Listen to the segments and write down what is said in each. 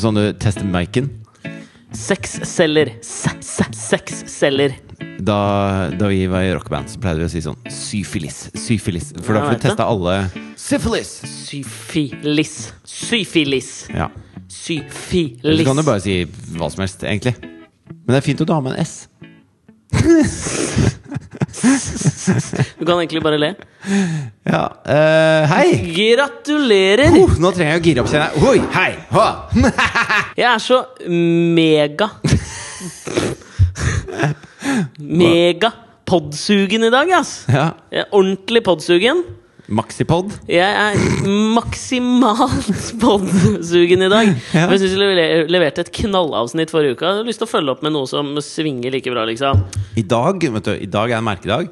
det sånn du tester micen? Sexceller. Sexceller. Da, da vi var i rockeband, så pleide vi å si sånn syfilis. Syfilis. For da Ja, får vet du testa alle Syfilis! Syfilis. Syfilis. Ja. Eller Syfilis. så kan du bare si hva som helst, egentlig. Men det er fint at du har med en S. Du kan egentlig bare le. Ja. Uh, hei! Gratulerer! Uh, nå trenger jeg å gire opp, kjenner jeg. Oi, hei! Hå. Jeg er så mega Mega podsugen i dag, ass. Ja. Ordentlig podsugen. Maxipod. Jeg er maksimalt podsugen i dag. Ja. Men Jeg synes jeg leverte et knallavsnitt forrige uke. Jeg har lyst til å følge opp med noe som svinger like bra, liksom. I dag vet du, i dag er en merkedag.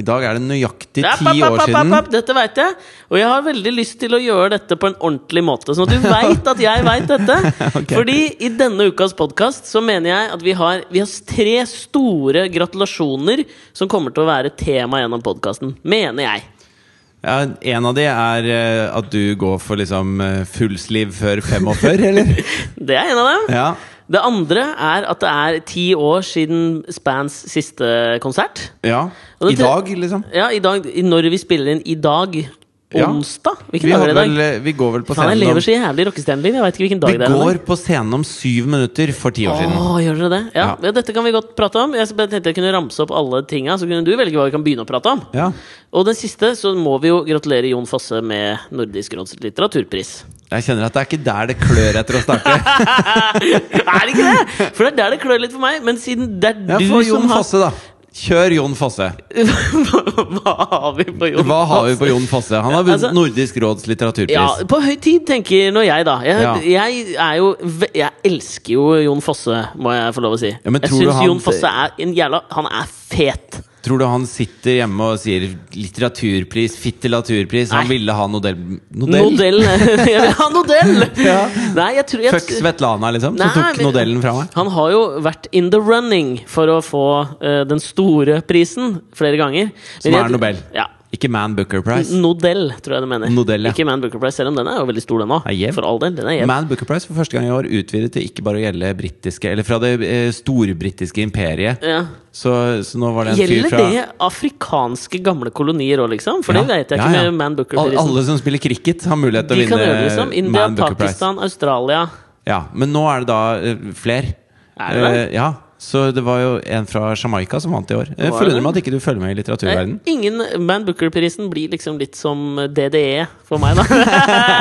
I dag er det nøyaktig ti app, år siden. Dette veit jeg. Og jeg har veldig lyst til å gjøre dette på en ordentlig måte. Sånn at du veit at jeg veit dette. okay. Fordi i denne ukas podkast så mener jeg at vi har, vi har tre store gratulasjoner som kommer til å være tema gjennom podkasten. Mener jeg. Ja, en av de er eh, at du går for liksom uh, fullsliv før 45, eller? Det er en av dem. Ja. Det andre er at det er ti år siden Spans siste konsert. ja. I dag, liksom. Ja, i dag, når vi spiller inn i dag. Ja. Onsdag? Hvilken Vi, dag er det i dag? vi går vel på scenen jeg lever så jævlig rockestjerneliv. Jeg veit ikke hvilken dag Vi det er. går på scenen om syv minutter for ti år siden. Åh, gjør dere det? Ja. Ja. ja, Dette kan vi godt prate om. Jeg tenkte jeg kunne ramse opp alle tinga, så kunne du velge hva vi kan begynne å prate om. Ja. Og den siste så må vi jo gratulere Jon Fosse med Nordisk råds litteraturpris. Jeg kjenner at det er ikke der det klør etter å starte. er det ikke det?! For det er der det klør litt for meg. Men siden det er Ja, du Få Jon som har Fosse, da. Kjør Jon Fosse. Hva har vi på Jon Hva har vi Fosse? på Jon Fosse? Han har vunnet Altså- Nordisk råds litteraturpris. Ja, på høy tid, tenker nå jeg, da. Jeg, Ja. jeg er jo Jeg elsker jo Jon Fosse, må jeg få lov å si. Ja, jeg tror syns Jon Fosse er en jævla Han er fet. Tror du han sitter hjemme og sier litteraturpris, fittelaturpris? Han ville ha Nodell... Nodell? Nodell. Jeg vil ha Nodell! Ja. Nei, jeg tror jeg, Fuck Svetlana, liksom, som tok men- Nodellen fra meg. Han har jo vært in the running for å få uh, den store prisen flere ganger. Som er jeg- Nobel. Ja. Ikke Man Booker Prize. Nodell, tror jeg du mener. Nodell, ja. Ikke Man Booker Prize, selv om den er jo veldig stor, den òg. Man Booker Prize for første gang i år utvidet til ikke bare å gjelde britiske Eller fra det eh, storbritiske imperiet. Ja. Så, så nå var det en fyr fra Gjelder det afrikanske gamle kolonier òg, liksom? For det vet jeg ikke ja. med Man Booker Booker-prisen. alle som spiller cricket, har mulighet til å vinne gjøre liksom. India, Man Booker Prize. Pakistan, Australia. Ja, men nå er det da uh, flere. Er det det? Uh, ja, så det var jo en fra Jamaica som vant i år. Jeg Var forundrer meg at ikke du følger med i litteraturverdenen. Eh, Ingen Man Booker-prisen blir liksom litt som DDE for meg, da.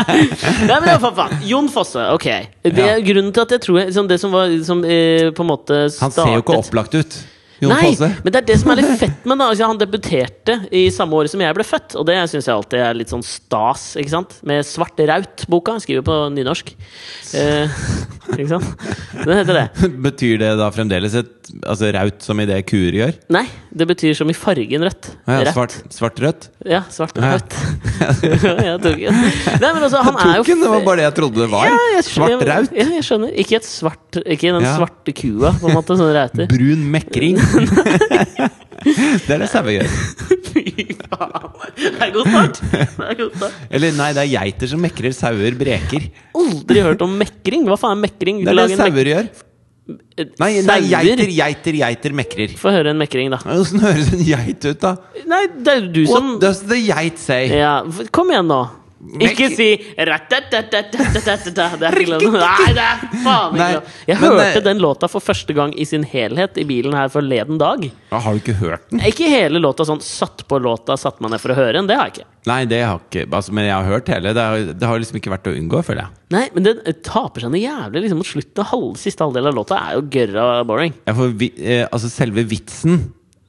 Nei, men hvert fall, faen. Jon Fosse, ok. Det er grunnen til at jeg tror jeg, liksom, Det som var liksom, eh, på en måte startet Han ser jo ikke opplagt ut. Nei, men det er det som er litt fett med. Altså, han debuterte i samme året som jeg ble født, og det syns jeg alltid er litt sånn stas. ikke sant? Med Svart Raut-boka. Skriver på nynorsk. Eh, ikke sant? Den heter det. Betyr det da fremdeles et altså raut som i det kuer gjør? Nei, det betyr som i fargen rødt. Ja, svart, svart-rødt? Ja, svart og Ja. rødt. jeg tok den. Nei, men altså, han er jo den, det var bare det jeg trodde det var. Ja, skjønner- Svart-raut. Ja, jeg skjønner. Ikke et svart Ikke den svarte kua, på en måte, sånn rauter. Brun mekring. det er det sauer gjør. Fy faen. Det er god start. Det er god start. Eller nei, det er geiter som mekrer, sauer breker. Aldri hørt om mekring. Hva faen er mekring? Det er det sauer gjør. eh, Nei, nei geiter, geiter, geiter mekrer. Få høre en mekring, da. Åssen høres en geit ut, da? Nei, det er du som What does the geit say? ja, Kom igjen, nå. Ikke si Nei, det er faen ikke. Jeg hørte eh, den låta for første gang i sin helhet i bilen her forleden dag. Har du ikke hørt den? Ikke hele låta sånn. Satt på låta, satt meg ned for å høre den. Det har jeg ikke. Nei, det har ikke altså, Men jeg har hørt hele. Det det har liksom ikke vært å unngå, føler jeg. Nei, men den eh, taper seg noe jævlig liksom, mot slutten. Halv, siste halvdel av låta er jo gørra boring. Ja, for vi, eh, altså, selve vitsen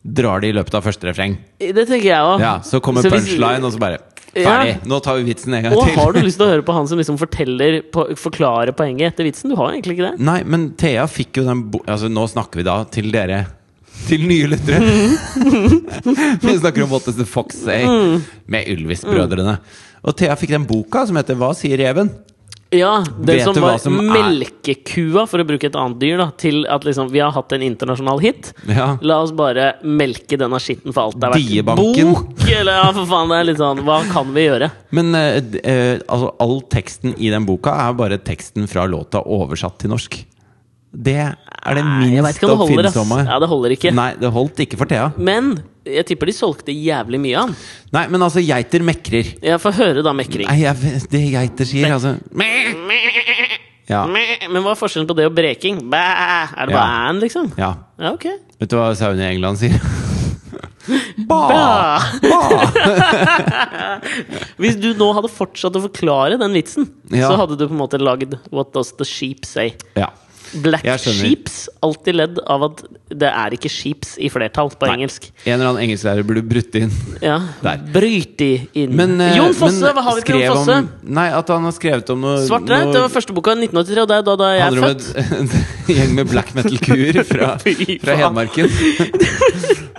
drar de i løpet av første refreng. Det tenker jeg òg. Ja, så kommer så punchline, hvis, og så bare Ferdig! Nå tar vi vitsen en gang Og til. har du lyst til å høre på han som liksom på, forklarer poenget etter vitsen? Du har egentlig ikke det. Nei, men Thea fikk jo den Altså, nå snakker vi da til dere. Til nye lyttere. vi snakker om What Does The Fox Say med Ylvis-brødrene. Og Thea fikk den boka som heter Hva sier reven? Ja, det Vet som var som melkekua, for å bruke et annet dyr, da, til at liksom vi har hatt en internasjonal hit. Ja. La oss bare melke denne skitten for alt det verdt. Diebanken. Bok! Eller ja, for faen, det er litt sånn Hva kan vi gjøre? Men eh, eh, altså, all teksten i den boka er bare teksten fra låta oversatt til norsk. Det er det minst oppfinnsomme. Ja, det holder ikke. Nei, det holdt ikke for Thea. Men jeg tipper de solgte jævlig mye av den. Nei, men altså, geiter mekrer. Jeg får høre da mekring. Nei, jeg, vet- det geiter sier, altså Ja. Men hva er forskjellen på det og breking? Bæ! Er det Ja. bare æn, liksom? ja. Ja, ok. Vet du hva sauene i England sier? Ba! Ba! Hvis du nå hadde fortsatt å forklare den vitsen, Ja. så hadde du på en måte lagd What does the sheep say? Ja. Black sheeps. Alltid ledd av at det er ikke sheeps i flertall på Nei. engelsk. En eller annen engelsklærer burde brutt inn. Ja, Der. Bryt de inn. Men, uh, Jon Fosse! men Hva har vi på Jon Fosse? Om, nei, at han har skrevet om noe Svart Raut, noe- det var første boka i 1983, og det er da, da jeg er handler om en gjeng med black metal-kuer fra, fra. Hedmarken.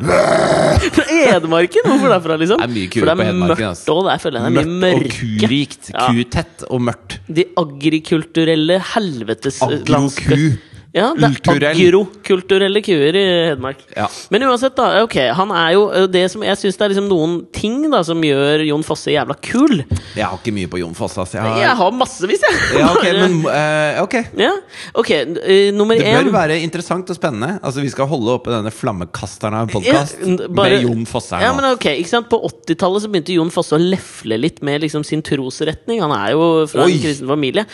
Fra Edmarken! Hvorfor derfra, liksom? Det er mye kuer på Hedmarken, ass. òg, der føler jeg det er mye Mørkt og mørke. kurikt. Kutett og mørkt. De agrikulturelle helveteslandskap. you. Ja, det er agrokulturelle kuer i Hedmark. Ja. Men uansett, da. Ok, han er jo det som Jeg syns det er liksom noen ting da som gjør Jon Fosse jævla kul. Jeg har ikke mye på Jon Fosse, ass. Jeg har, Jeg har massevis, jeg! ja, ok, men uh, okay. Ja, okay uh, nummer Det bør en. være interessant og spennende. Altså Vi skal holde oppe denne flammekasteren av en podkast Ja, bare- med Jon Fosse her Ja, men okay, ikke sant? På 80-tallet begynte Jon Fosse å lefle litt med liksom sin trosretning. Han er jo fra Oi! en kristen familie.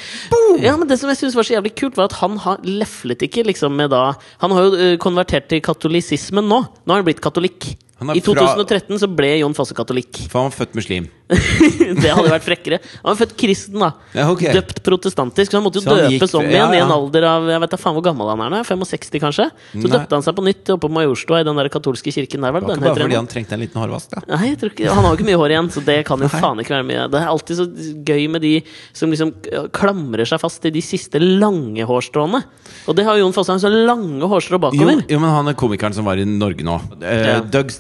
Ja, men Det som jeg synes var så jævlig kult, var at han har leflet ikke liksom med da Han har jo konvertert til katolisismen nå. Nå har han blitt katolikk. I fra- 2013 så ble Jon Fosse katolikk. For han var født muslim. det hadde vært frekkere. Han var født kristen, da. Ja, okay. Døpt protestantisk. Så han måtte jo han gikk- døpes om ja, igjen i en alder av Jeg vet da faen hvor gammel han er nå. 65, kanskje? Så Nei. døpte han seg på nytt oppe på Majorstua, i den der katolske kirken der, vel? Det var ikke bare fordi han trengte en liten hårvask. da Nei, jeg tror ikke, Han har jo ikke mye hår igjen, så det kan jo Nei. faen ikke være mye. Det er alltid så gøy med de som liksom klamrer seg fast i de siste lange hårstråene. Og det har Jon Fosse. Han har så lange hårstrå Jo, bakover. jo, men han er komikeren som var i Norge nå. Uh, Ja.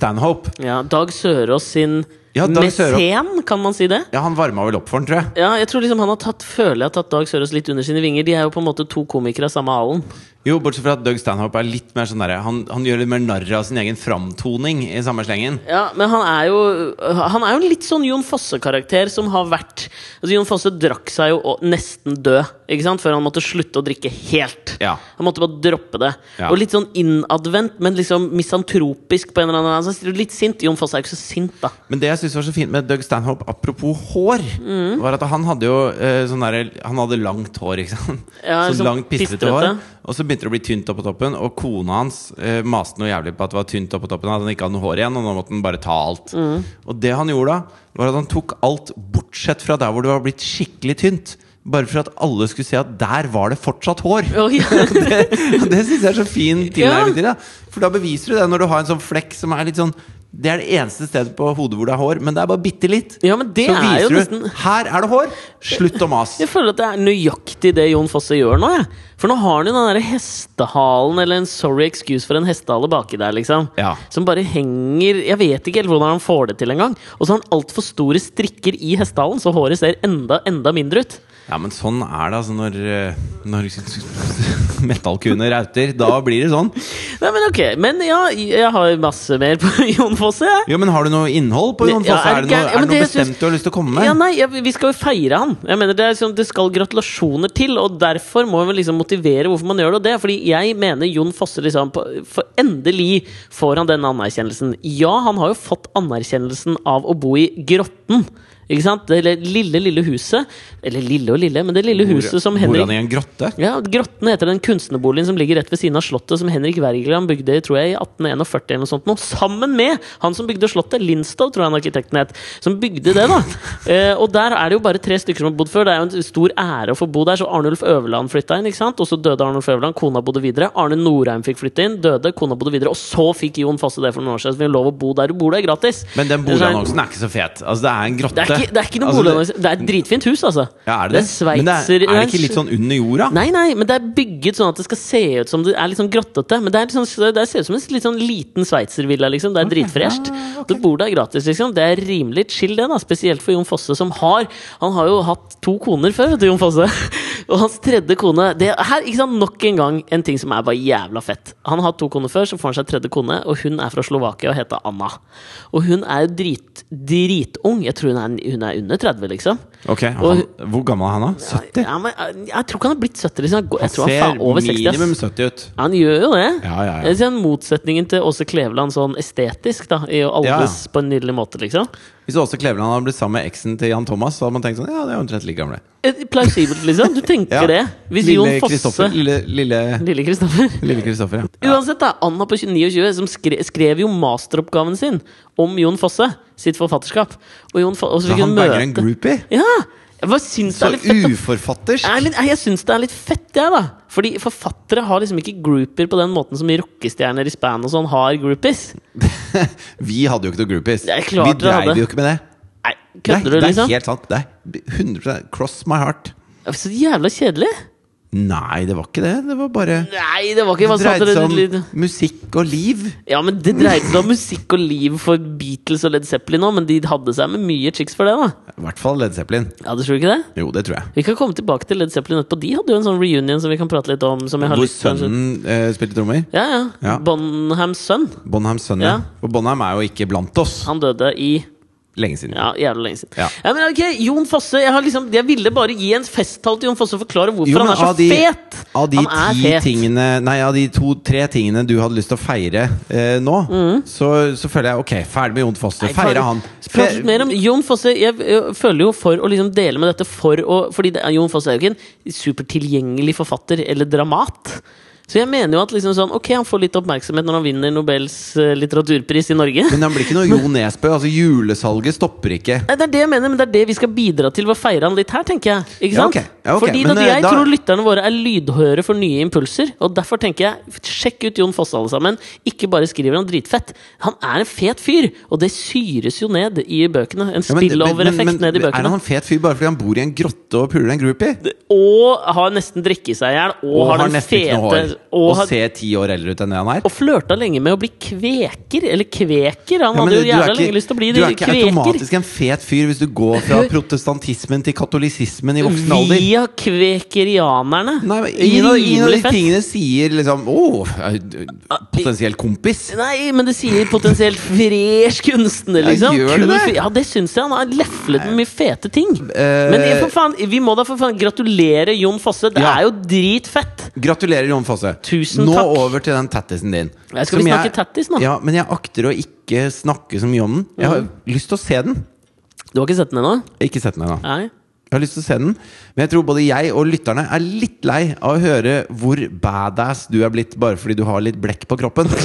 Stanhope. Ja, Dag Sørås sin Ja, mesen, kan man si det? Ja, Han varma vel opp for den, tror jeg. Ja, jeg tror liksom han har tatt Føler jeg har tatt Dag Sørås litt under sine vinger. De er jo på en måte to komikere av samme alen. Jo, Bortsett fra at Doug Stanhope er litt mer sånn der, han, han gjør litt mer narr av sin egen framtoning i samme slengen. Ja, men han er jo Han er jo en litt sånn Jon Fosse-karakter som har vært Altså Jon Fosse drakk seg jo nesten død, ikke sant? Før han måtte slutte å drikke helt. Ja. Han måtte bare droppe det. Ja. Og litt sånn innadvendt, men liksom misantropisk på en eller annen altså, Litt sint. Jon Fosse er jo ikke så sint, da. Men det jeg synes var så fint med Doug Stanhope, apropos hår, Mm. var at han hadde jo eh, sånn derre Han hadde langt hår, ikke sant? Ja, så sånn langt, pistrete. hår. Og så begynte det å bli tynt opp på toppen, og kona hans eh, maste noe jævlig på at det var tynt opp på toppen. At han ikke hadde noe hår igjen, og nå måtte han bare ta alt. Mm. Og det han gjorde da, var at han tok alt bortsett fra der hvor det var blitt skikkelig tynt. Bare for at alle skulle se at der var det fortsatt hår. Oh, ja. det det syns jeg er så fin tilnærming til det. For da beviser du det når du har en sånn flekk som er litt sånn Det er det eneste stedet på hodet hvor det er hår, men det er bare bitte litt. Ja, men det så er viser jo du nesten Her er det hår! Slutt å mase. Jeg føler at det er nøyaktig det Jon Fosse gjør nå. Jeg. For nå har han jo den der hestehalen, eller en sorry excuse for en hestehale baki der, liksom. Ja. Som bare henger Jeg vet ikke helt hvordan han får det til engang. Og så har han altfor store strikker i hestehalen, så håret ser enda, enda mindre ut. Ja, men sånn er det altså når, eh, når metallkuene rauter. Da blir det sånn. Nei, men ok, men ja, jeg har masse mer på Jon Fosse, ja. Jo, men Har du noe innhold på Jon Ja, Fosse? er er det noe? Ja, er det noe bestemt du har lyst til å komme med? Ja, nei, ja, Vi skal jo feire han. Jeg mener Det, er sånn, det skal gratulasjoner til, og derfor må vi liksom motivere hvorfor man gjør det. Og det fordi jeg mener Jon Fosse liksom på, for Endelig får han den anerkjennelsen. Ja, han har jo fått anerkjennelsen av å bo i Grotten. Ikke sant? Det lille, lille huset. Eller lille og lille, men det lille huset som Henrik han i en grotte? ja, Grotten heter den kunstnerboligen som ligger rett ved siden av Slottet, som Henrik Wergeland bygde tror jeg, i 1841 eller noe sånt. Noe, sammen med han som bygde Slottet, Lindstad, tror jeg han arkitekten het, som bygde det. da eh, Og der er det jo bare tre stykker som har bodd før. Det er jo en stor ære å få bo der. Så Arnulf Øverland flytta inn, ikke sant? og så døde Arnulf Øverland. Kona bodde videre. Arne Norheim fikk flytte inn, døde. Kona bodde videre. Og så fikk Jon Fosse det for noen år siden. Så vi har lov å bo der. Du bor der gratis. Men den boligannonsen er ikke så fet. Altså, det er en grotte. Det er ikke, det er ikke noe Altså, det- Det er et dritfint hus, altså. Ja, er det det? er det er, sveitser- er det ikke litt sånn under jorda? Nei, nei, men det er bygget sånn at det skal se ut som det er litt sånn grottete. Men det, er litt sånn, det ser ut som en litt sånn liten sveitservilla, liksom. Det er dritfresht. Du bor der gratis, liksom. Det er rimelig chill, det, da. Spesielt for Jon Fosse, som har Han har jo hatt to koner før, vet du, Jon Fosse. Og hans tredje kone det, Her, ikke sant, nok en gang en ting som er bare jævla fett. Han har hatt to koner før, så får han seg tredje kone, og hun er fra Slovakia og heter Anna. Og hun er drit, dritung. Jeg tror hun er, hun er under 30, liksom. Ok, han, Og- Hvor gammel er han da? 70? Ja, men jeg, jeg tror ikke han har blitt 70. Liksom. Jeg, jeg tror han er ser faen over 60. ass. minimum 70 ut. Han gjør jo det. Ja, ja, ja. Jeg ser motsetningen til Åse Kleveland sånn estetisk, da. I å Ja, ja. på en nydelig måte, liksom. Hvis Åse Kleveland hadde blitt sammen med eksen til Jan Thomas, så hadde man tenkt sånn Ja, det er omtrent like gamle. Eh, Plausibelt, liksom. Du tenker Ja. det. Hvis Lille Jon Fosse. Lille Kristoffer. Lille Kristoffer, ja. Uansett, da. Anna på 29 som skrev, skrev jo masteroppgaven sin om Jon Fosse. Sitt forfatterskap. Og, Jon Fosse, og så fikk hun han banger en møte groupie? Ja! Så er uforfattersk! Jeg, er jeg syns det er litt fett, jeg, da. Fordi forfattere har liksom ikke groupier på den måten som rockestjerner i span og sånn har groupies. Vi hadde jo ikke noe groupies. Vi dreiv jo ikke med det. Nei, Nei, du, liksom? det er liksom? helt sant. Det er 100 Cross my heart. Så jævla kjedelig. Nei, det var ikke det. Det var bare Nei, det var ikke Det dreide seg litt- om musikk og liv. Ja, men det dreide seg om musikk og liv for Beatles og Led Zeppelin òg, men de hadde seg med mye chicks for det, da. I hvert fall Led Zeppelin. Ja, det tror du ikke det? Jo, det tror jeg. Vi kan komme tilbake til Led Zeppelin etterpå. De hadde jo en sånn reunion som vi kan prate litt om. Som jeg har Hvor lyst sønnen eh, spilte trommer. Ja, ja. Ja. Bonhams sønn. Bonhams sønn, ja. Ja. Og Bonham er jo ikke blant oss. Han døde i Lenge siden. Ja, jævlig lenge siden. Ja. men ok, Jon Fosse Jeg, har liksom, jeg ville bare gi en festtall til Jon Fosse og forklare hvorfor Jo, han er så de, fet! Av de ti tingene Nei, av de to-tre tingene du hadde lyst til å feire eh, nå, så, så føler jeg ok, ferdig med Jon Fosse. Mm. Nei, Feire han. Prat mer om Jon Fosse. Jeg, jeg føler jo for å liksom dele med dette for å Fordi det, Jon Fosse er jo ikke en supertilgjengelig forfatter eller dramat. Så jeg mener jo at liksom sånn Ok, han får litt oppmerksomhet når han vinner Nobels eh, litteraturpris i Norge. Men han blir ikke noe Jo Nesbø. Altså, julesalget stopper ikke. Nei, Det er det jeg mener, men det er det vi skal bidra til ved å feire han litt her, tenker jeg. Ikke Ja, sant? Ja, okay. Fordi Men, at eh, jeg da- tror lytterne våre er lydhøre for nye impulser. Og derfor tenker jeg, sjekk ut Jon Fosse, alle sammen. Ikke bare skriver han dritfett. Han er en fet fyr, og det syres jo ned i bøkene. En Ja, spillover-effekt ned i Er han en fet fyr bare fordi han bor i en grotte og puler en groupie? Og har nesten drikket seg i hjel, og, Og har den fete. Og, Og ser ti år eldre ut enn det han er. og flørta lenge med å bli kveker. Eller kveker. Han Ja, hadde jo du jævla ikke- lenge lyst til å bli Du er ikke kveker. automatisk en fet fyr hvis du går fra protestantismen til katolisismen i voksen alder. Via kvekerianerne. Nei, men ingen, av, ingen av de tingene sier liksom Å, potensiell kompis. Nei, men det sier potensielt fresh kunstner, Ja, liksom. gjør det det? Ja, det syns jeg. Han har leflet med mye fete ting. Uh, Men for faen, vi må da for faen gratulere Jon Fosse. Det Ja. er jo dritfett! Gratulerer, Jon Fosse. Tusen nå takk. over til den tattisen din. Skal vi snakke snakke tattis nå? Ja, men jeg akter å ikke snakke så mye om den. Jeg har lyst til å se den. Du har ikke sett den ennå? Ikke sett den ennå. Jeg har lyst til å se den, men jeg tror både jeg og lytterne er litt lei av å høre hvor badass du er blitt bare fordi du har litt blekk på kroppen.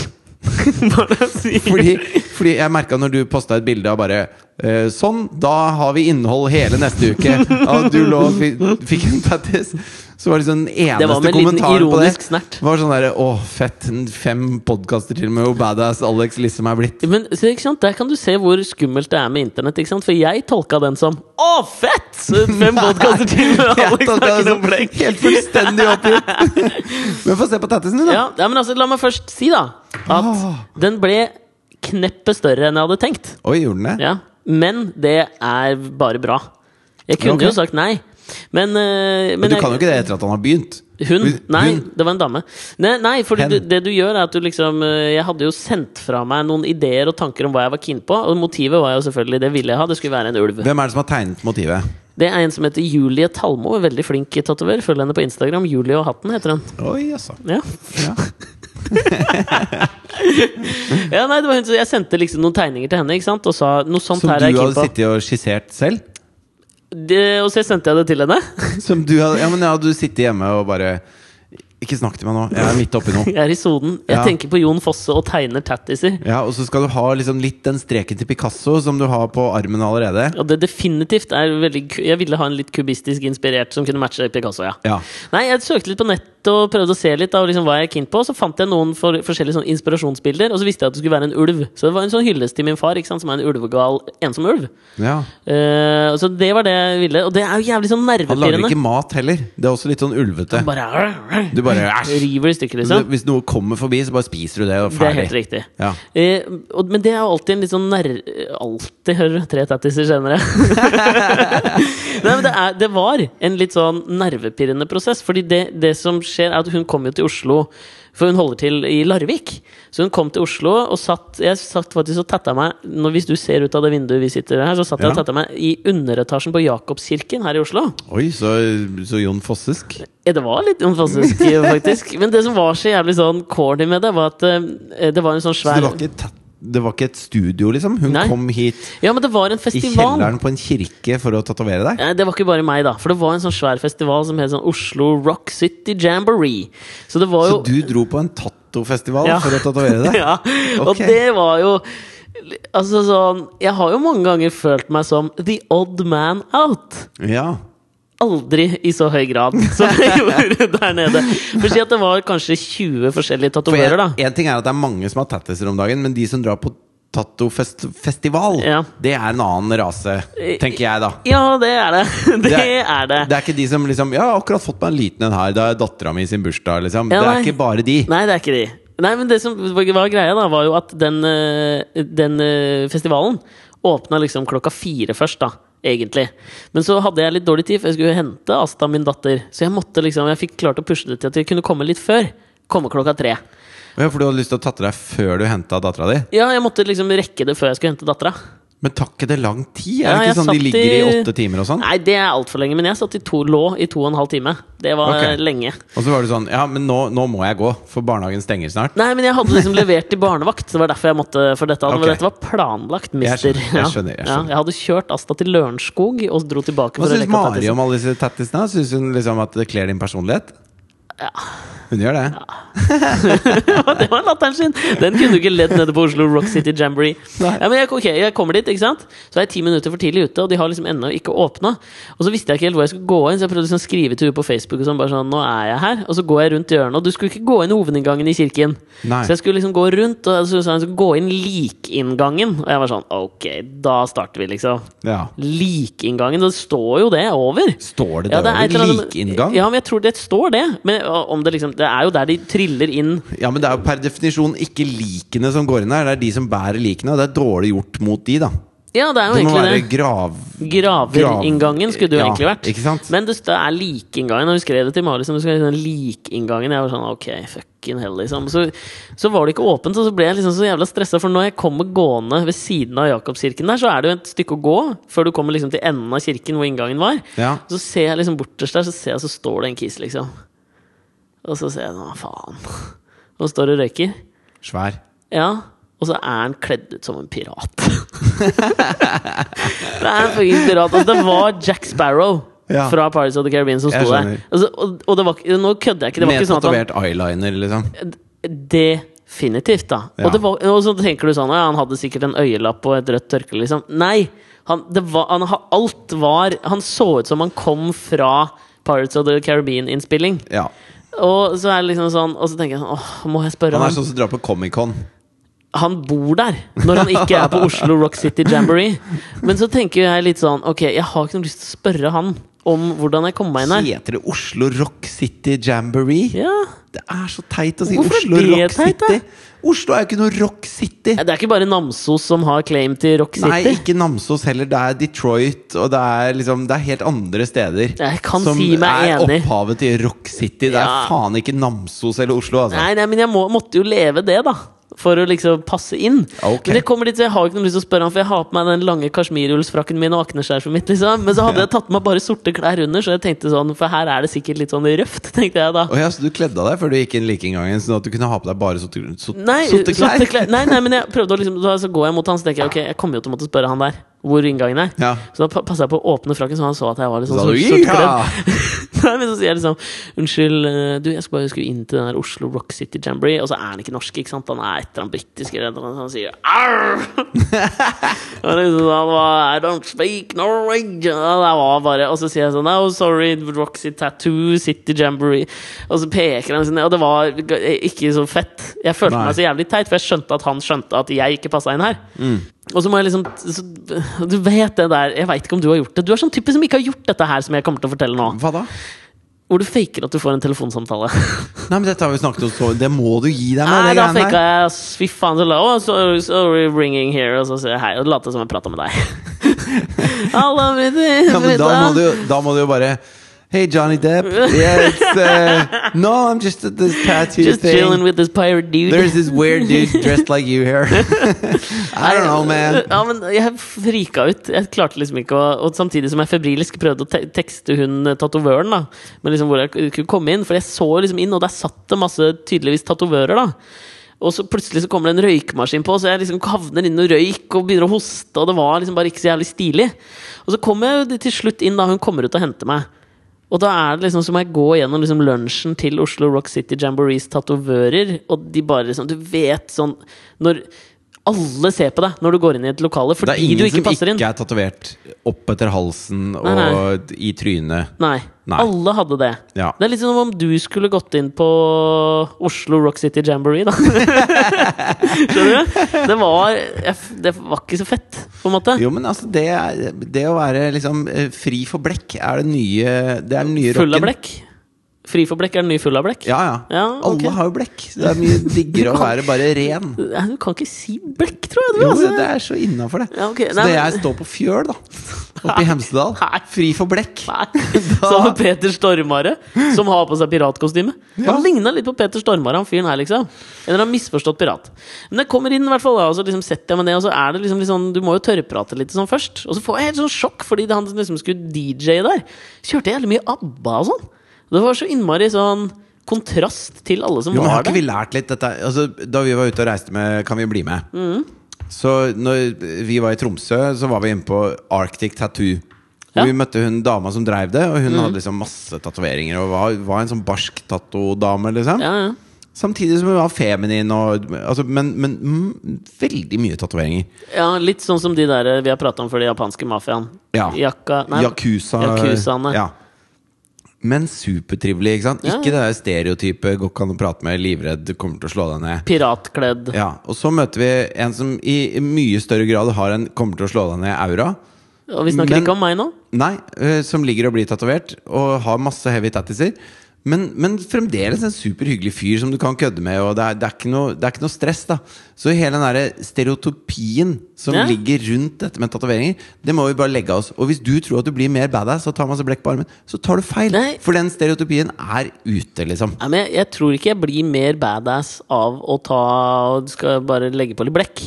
Jeg? Fordi, fordi jeg merka når du posta et bilde av bare eh, Sånn, da har vi innhold hele neste uke. At du lå fikk en tattis. Så var det sånn den eneste kommentaren på det. snert. Var sånn derre Å, fett. Fem podkaster til med hvor badass Alex liksom er blitt. Men så, ikke sant? Der kan du se hvor skummelt det er med internett. For jeg tolka den som Å, fett! Fem podkaster til med Alex snakker om blekk. Helt fullstendig oppgitt. Men få se på tattisen din, da. Ja, ja, men altså, la meg først si, da, at Ah. den ble kneppet større enn jeg hadde tenkt. Oi, gjorde den det? Ja, Men det er bare bra. Jeg kunne okay. jo sagt nei. Men, eh, Men men du kan jo ikke det etter at han har begynt. Hun? Nei, hun- det var en dame. Nei, nei for det, det du gjør, er at du liksom eh, Jeg hadde jo sendt fra meg noen ideer og tanker om hva jeg var keen på, og motivet var jo selvfølgelig det ville jeg ha. Det skulle være en ulv. Hvem er det som har tegnet motivet? Det er en som heter Julie Talmo, veldig flink tatover. Følg henne på Instagram. Julie og hatten heter hun. Oi, altså. Ja. Ja. ja, nei, det var hun Jeg sendte liksom noen tegninger til henne, ikke sant? og sa noe sånt Som her du hadde sittet og skissert selv? Det, og så sendte jeg det til henne. Som du hadde, ja, men hadde du sittet hjemme og bare Ikke snakk til meg nå. Jeg er midt oppi noe. Jeg er i sonen. Jeg Ja. tenker på Jon Fosse og tegner tattiser. Ja, Og så skal du ha liksom litt den streken til Picasso som du har på armen allerede. Og det definitivt er veldig Jeg ville ha en litt kubistisk inspirert som kunne matche Picasso, ja. Ja. Nei, jeg søkte litt på nett og prøvde å se litt av liksom hva jeg er keen på. Så fant jeg noen for, forskjellige sånn inspirasjonsbilder, og så visste jeg at det skulle være en ulv. Så det var en sånn hyllest til min far, ikke sant, som er en ulvegal ensom ulv. ja. Uh, så det var det jeg ville. Og det er jo jævlig sånn Han lager ikke mat heller. Det er også litt sånn ulvete. Bare Du bare æsj! river i stykker, liksom. Hvis noe kommer forbi, så bare spiser du det, og Det er helt riktig. Ja. Eh, og, men det er jo alltid en litt sånn nær... Alltid, hører. Tre tattiser senere. Nei, men det, er, det var en litt sånn nervepirrende prosess. Fordi det, det som skjer, er at hun kom jo til Oslo For hun holder til i Larvik. Så hun kom til Oslo og satt Jeg satt faktisk og tatta meg når, Hvis du ser ut av det vinduet vi sitter her, så satt jeg og Ja. tatta meg i underetasjen på Jakobskirken her i Oslo. Oi, så, så Jon Fossesk. Ja, det var litt Jon Fossesk, faktisk. Men det som var så jævlig sånn corny med det, var at uh, det var en sånn svær Så du det var ikke, et ta- det var ikke et studio, liksom? Hun Nei. kom hit Ja, men det var en i kjelleren på en kirke for å tatovere deg? Nei, det var ikke bare meg, da. For det var en sånn svær festival som het sånn Oslo Rock City Jamboree. Så det var Så du dro på en tattofestival Ja. for å tatovere deg? Ja, og det var jo Altså sånn Jeg har jo mange ganger følt meg som the odd man out. Ja. Aldri i så høy grad som jeg gjorde der nede. For si at det var kanskje 20 forskjellige For tatoverer, da. en, en ting er at det er mange som har tattiser om dagen, men de som drar på tattofestival, Ja. det er en annen rase, tenker jeg da. Ja, det er det. Det er det. Det er ikke de som liksom Ja, akkurat fått meg en liten en her. Det er dattera mi sin bursdag, liksom. Ja, det er ikke bare de. Nei, det er ikke de. Nei, men det som var greia, da, var jo at den, eh, den eh, festivalen åpna liksom klokka fire først, da. Egentlig. Men så hadde jeg litt dårlig tid, for jeg skulle hente Asta, min datter. Så jeg måtte liksom Jeg fikk klart å pushe det til at jeg kunne komme litt før. Komme klokka tre. Ja, for du hadde lyst til å tatte deg før du henta dattera di? Ja, jeg måtte liksom rekke det før jeg skulle hente dattera. Men tar ikke det lang tid? Er Ja, det jeg ikke sånn de ligger i åtte timer og sånn? Nei, det er altfor lenge. Men jeg satt i to, lå i to og en halv time. Det var okay. lenge. Og så var du sånn Ja, men nå, nå må jeg gå, for barnehagen stenger snart. Nei, men jeg hadde liksom levert til barnevakt. Det var derfor jeg måtte For dette, Okay. dette var planlagt, mister. skjønner, jeg skjønner, jeg Ja, skjønner. jeg hadde kjørt Asta til Lørenskog og dro tilbake. Hva syns Mari om alle disse tattisene? Syns hun liksom at det kler din personlighet? Ja. Hun gjør det? Ja, det var latteren sin! Den kunne du ikke ledd nede på Oslo Rock City Jamboree. Ja, men jeg, ok, jeg kommer dit, ikke sant? Så er jeg ti minutter for tidlig ute, og de har liksom ennå ikke åpna. Og så visste jeg ikke helt hvor jeg skulle gå inn, så jeg prøvde liksom å skrive til henne på Facebook. Og sånn, bare sånn, nå er jeg her Og så går jeg rundt hjørnet, og du skulle ikke gå inn hovedinngangen i kirken. Nei. Så jeg skulle liksom gå rundt, og så sa hun skulle gå inn likinngangen. Og jeg var sånn, ok, da starter vi, liksom. Ja. Likinngangen, det står jo det over. Står det der er over? annet- Likinngang? Ja, men jeg tror det står det. Men om det liksom Det er jo der de triller inn Ja, men det er jo per definisjon ikke likene som går inn her. Det er de som bærer likene, og det er dårlig gjort mot de, da. Ja, det er jo Det egentlig det. grav... Graverinngangen skulle det jo Ja, egentlig vært. ikke sant? Men det det er likeinngangen. Og hun skrev det til Mari som liksom, likeinngangen. Jeg var sånn ok, fucking hell, liksom. Så, så var det ikke åpent, og så ble jeg liksom så jævla stressa. For når jeg kommer gående ved siden av Jakobskirken der, så er det jo et stykke å gå før du kommer liksom til enden av kirken hvor inngangen var. Ja. Så ser jeg liksom borterst der, så ser jeg så står det en kis, liksom. Og så ser jeg hva faen. Og står og røyker. Svær. Ja, og så er han kledd ut som en pirat. det er en fuckings pirat. Altså, det var Jack Sparrow Ja. fra Pirates of the Caribbean som sto der. Altså, og, og det var, nå kødder jeg ikke. Det var Med ikke sånn tatovert eyeliner, liksom. Definitivt, da. Ja. Og, det var, og så tenker du sånn ja, Han hadde sikkert en øyelapp og et rødt tørkle, liksom. Nei! Han, det var, han, alt var Han så ut som han kom fra Pirates of the Caribbean-innspilling. Ja. Og så er det liksom sånn Og så tenker jeg sånn Åh, må jeg spørre Han han? er sånn som drar på Comic-Con. han bor der når han ikke er på Oslo Rock City Jamboree. Men så tenker jeg litt sånn Ok, jeg har ikke noe lyst til å spørre han om hvordan jeg kom meg inn her. Heter det Oslo Rock City Jamboree? Ja, Det er så teit å si Hvorfor er Oslo det Rock teit, da? City. Oslo er jo ikke noe Rock City. Det er ikke bare Namsos som har claim til Rock City. Nei, ikke Namsos heller. Det er Detroit, og det er liksom Det er helt andre steder. Som si er enig. opphavet til Rock City. Det er Ja. faen ikke Namsos eller Oslo, altså. Nei, nei, men jeg må, måtte jo leve det, da. For å liksom passe inn. Okay. Men det kommer dit, så jeg har ikke noe lyst til å spørre han For jeg har på meg den lange kasjmirullsfrakken min og akneskjerfet mitt. liksom Men så hadde jeg tatt på meg bare sorte klær under, så jeg tenkte sånn For her er det sikkert litt sånn røft, tenkte jeg da. Oh, ja, så du kledde av deg før du gikk inn likeinngangen, sånn at du kunne ha på deg bare sorte, klær Nei, sorte klær? sorte klær. Nei, nei, men jeg prøvde å liksom da, Så går jeg mot han, så tenker jeg ok, jeg kommer jo til å måtte spørre han der hvor inngangen er. Ja. Så da passa jeg på å åpne frakken, så han så at jeg var litt sånn sort, sort- sortkledd. Nei, men så sier jeg liksom Unnskyld, eh, du, jeg skulle bare skulle inn til den der Oslo Rock City Jamboree. Og så er han ikke norsk, ikke sant? Han er et eller annet britisk eller noe. Så han sier Arr! og liksom, han var I don't speak Norwegian. Og det var bare Og så sier jeg sånn Oh, sorry, Rock City Tattoo City Jamboree. Og så peker han sånn Og det var ikke så fett. Jeg følte Nei. meg så jævlig teit, for jeg skjønte at han skjønte at jeg ikke passa inn her. Og så må jeg liksom så, Du vet det der Jeg veit ikke om du har gjort det. Du er sånn type som ikke har gjort dette her som jeg kommer til å fortelle nå. Hva da? Hvor du faker at du får en telefonsamtale. Nei, men dette har vi snakket om så Det må du gi deg med, Nei, da faka jeg Fy faen, så la oh, sorry, sorry, ringing here. Og så sier jeg hei, og later som jeg prater med deg. Britti. Ja, men da må, du, da må du jo bare Hey, Johnny Depp. Yeah, it's, uh, no, I'm just at this tattoo Just thing. chilling with this pirate dude. There's this weird dude dressed like you here. I don't know, man. Ja, men jeg frika ut. Jeg klarte liksom ikke å Og samtidig som jeg febrilsk prøvde å te tekste hun eh, tatovøren, da. Men liksom hvor jeg kunne komme inn. For jeg så liksom inn, og der satt det masse tydeligvis tatovører, da. Og så plutselig så kommer det en røykmaskin på, så jeg liksom havner inn og røyk og begynner å hoste, og det var liksom bare ikke så jævlig stilig. Og så kommer jeg til slutt inn da hun kommer ut og henter meg. Og da er det liksom som jeg går gjennom liksom lunsjen til Oslo Rock City Jamborees tatovører, og de bare liksom Du vet sånn Når alle ser på deg når du går inn i et lokale Det fordi er ingen du ikke som passer inn. ikke er tatovert opp etter halsen og Nei, i trynet. Nei. Nei. Alle hadde det. Ja. Det er litt som om du skulle gått inn på Oslo Rock City Jamboree, da. Skjønner du? Det var, det var ikke så fett, på en måte. Jo, men altså, det, det å være liksom eh, fri for blekk er det nye Det er den nye Full av blekk. Fri for blekk er den nye full av blekk. Ja, ja. Ja, okay. Alle har jo blekk. Det er mye diggere å være bare ren. Du kan ikke si blekk, tror jeg. Du, Jo, altså. det er så innafor, det. Ja, okay. Så Nei, det jeg står på fjøl, da, oppe i Hemsedal, Nei. fri for blekk Nei. Som Peter Stormare, som har på seg piratkostyme. Ja. Han ligna litt på Peter Stormare, han fyren her, liksom. Eller har misforstått pirat. Men jeg kommer inn, i hvert fall, da, og så liksom setter jeg meg ned, og så er det liksom litt sånn Du må jo tørrprate litt sånn først. Og så får jeg helt sånn sjokk, fordi han liksom skulle DJ der, kjørte jævlig mye ABBA og sånn. Det var så innmari sånn kontrast til alle som Jo, men Har var ikke der. vi lært litt dette? Altså, da vi var ute og reiste med Kan vi bli med? Mm. Så når vi var i Tromsø, så var vi inne på Arctic Tattoo. Ja. Og Vi møtte hun dama som dreiv det, og hun hadde liksom masse tatoveringer. Og var, var en sånn barsk tattodame, liksom. Ja, ja. Samtidig som hun var feminin, og, altså, men, men mm, veldig mye tatoveringer. ja, litt sånn som de der vi har prata om for de japanske mafiaen. Ja. Nei, Yakuza. Yakuzaene. Ja. Men supertrivelig, ikke sant? Ja, Ikke det der stereotypet 'går ikke an å prate med', livredd, kommer til å slå deg ned. Piratkledd. Ja, Og så møter vi en som i mye større grad har en 'kommer til å slå deg ned'-aura. Og vi snakker Men- ikke om meg nå. Nei, øh, som ligger og blir tatovert og har masse heavy tattiser. Men, men fremdeles en superhyggelig fyr som du kan kødde med. Og det er, det er, ikke, noe, det er ikke noe stress. da Så hele den der stereotopien som Ja. ligger rundt dette med tatoveringer, det må vi bare legge av oss. Og hvis du tror at du blir mer badass og tar masse blekk på armen, så tar du feil. Nei. For den stereotopien er ute, liksom. Nei, men jeg, jeg tror ikke jeg blir mer badass av å ta og skal bare legge på litt blekk.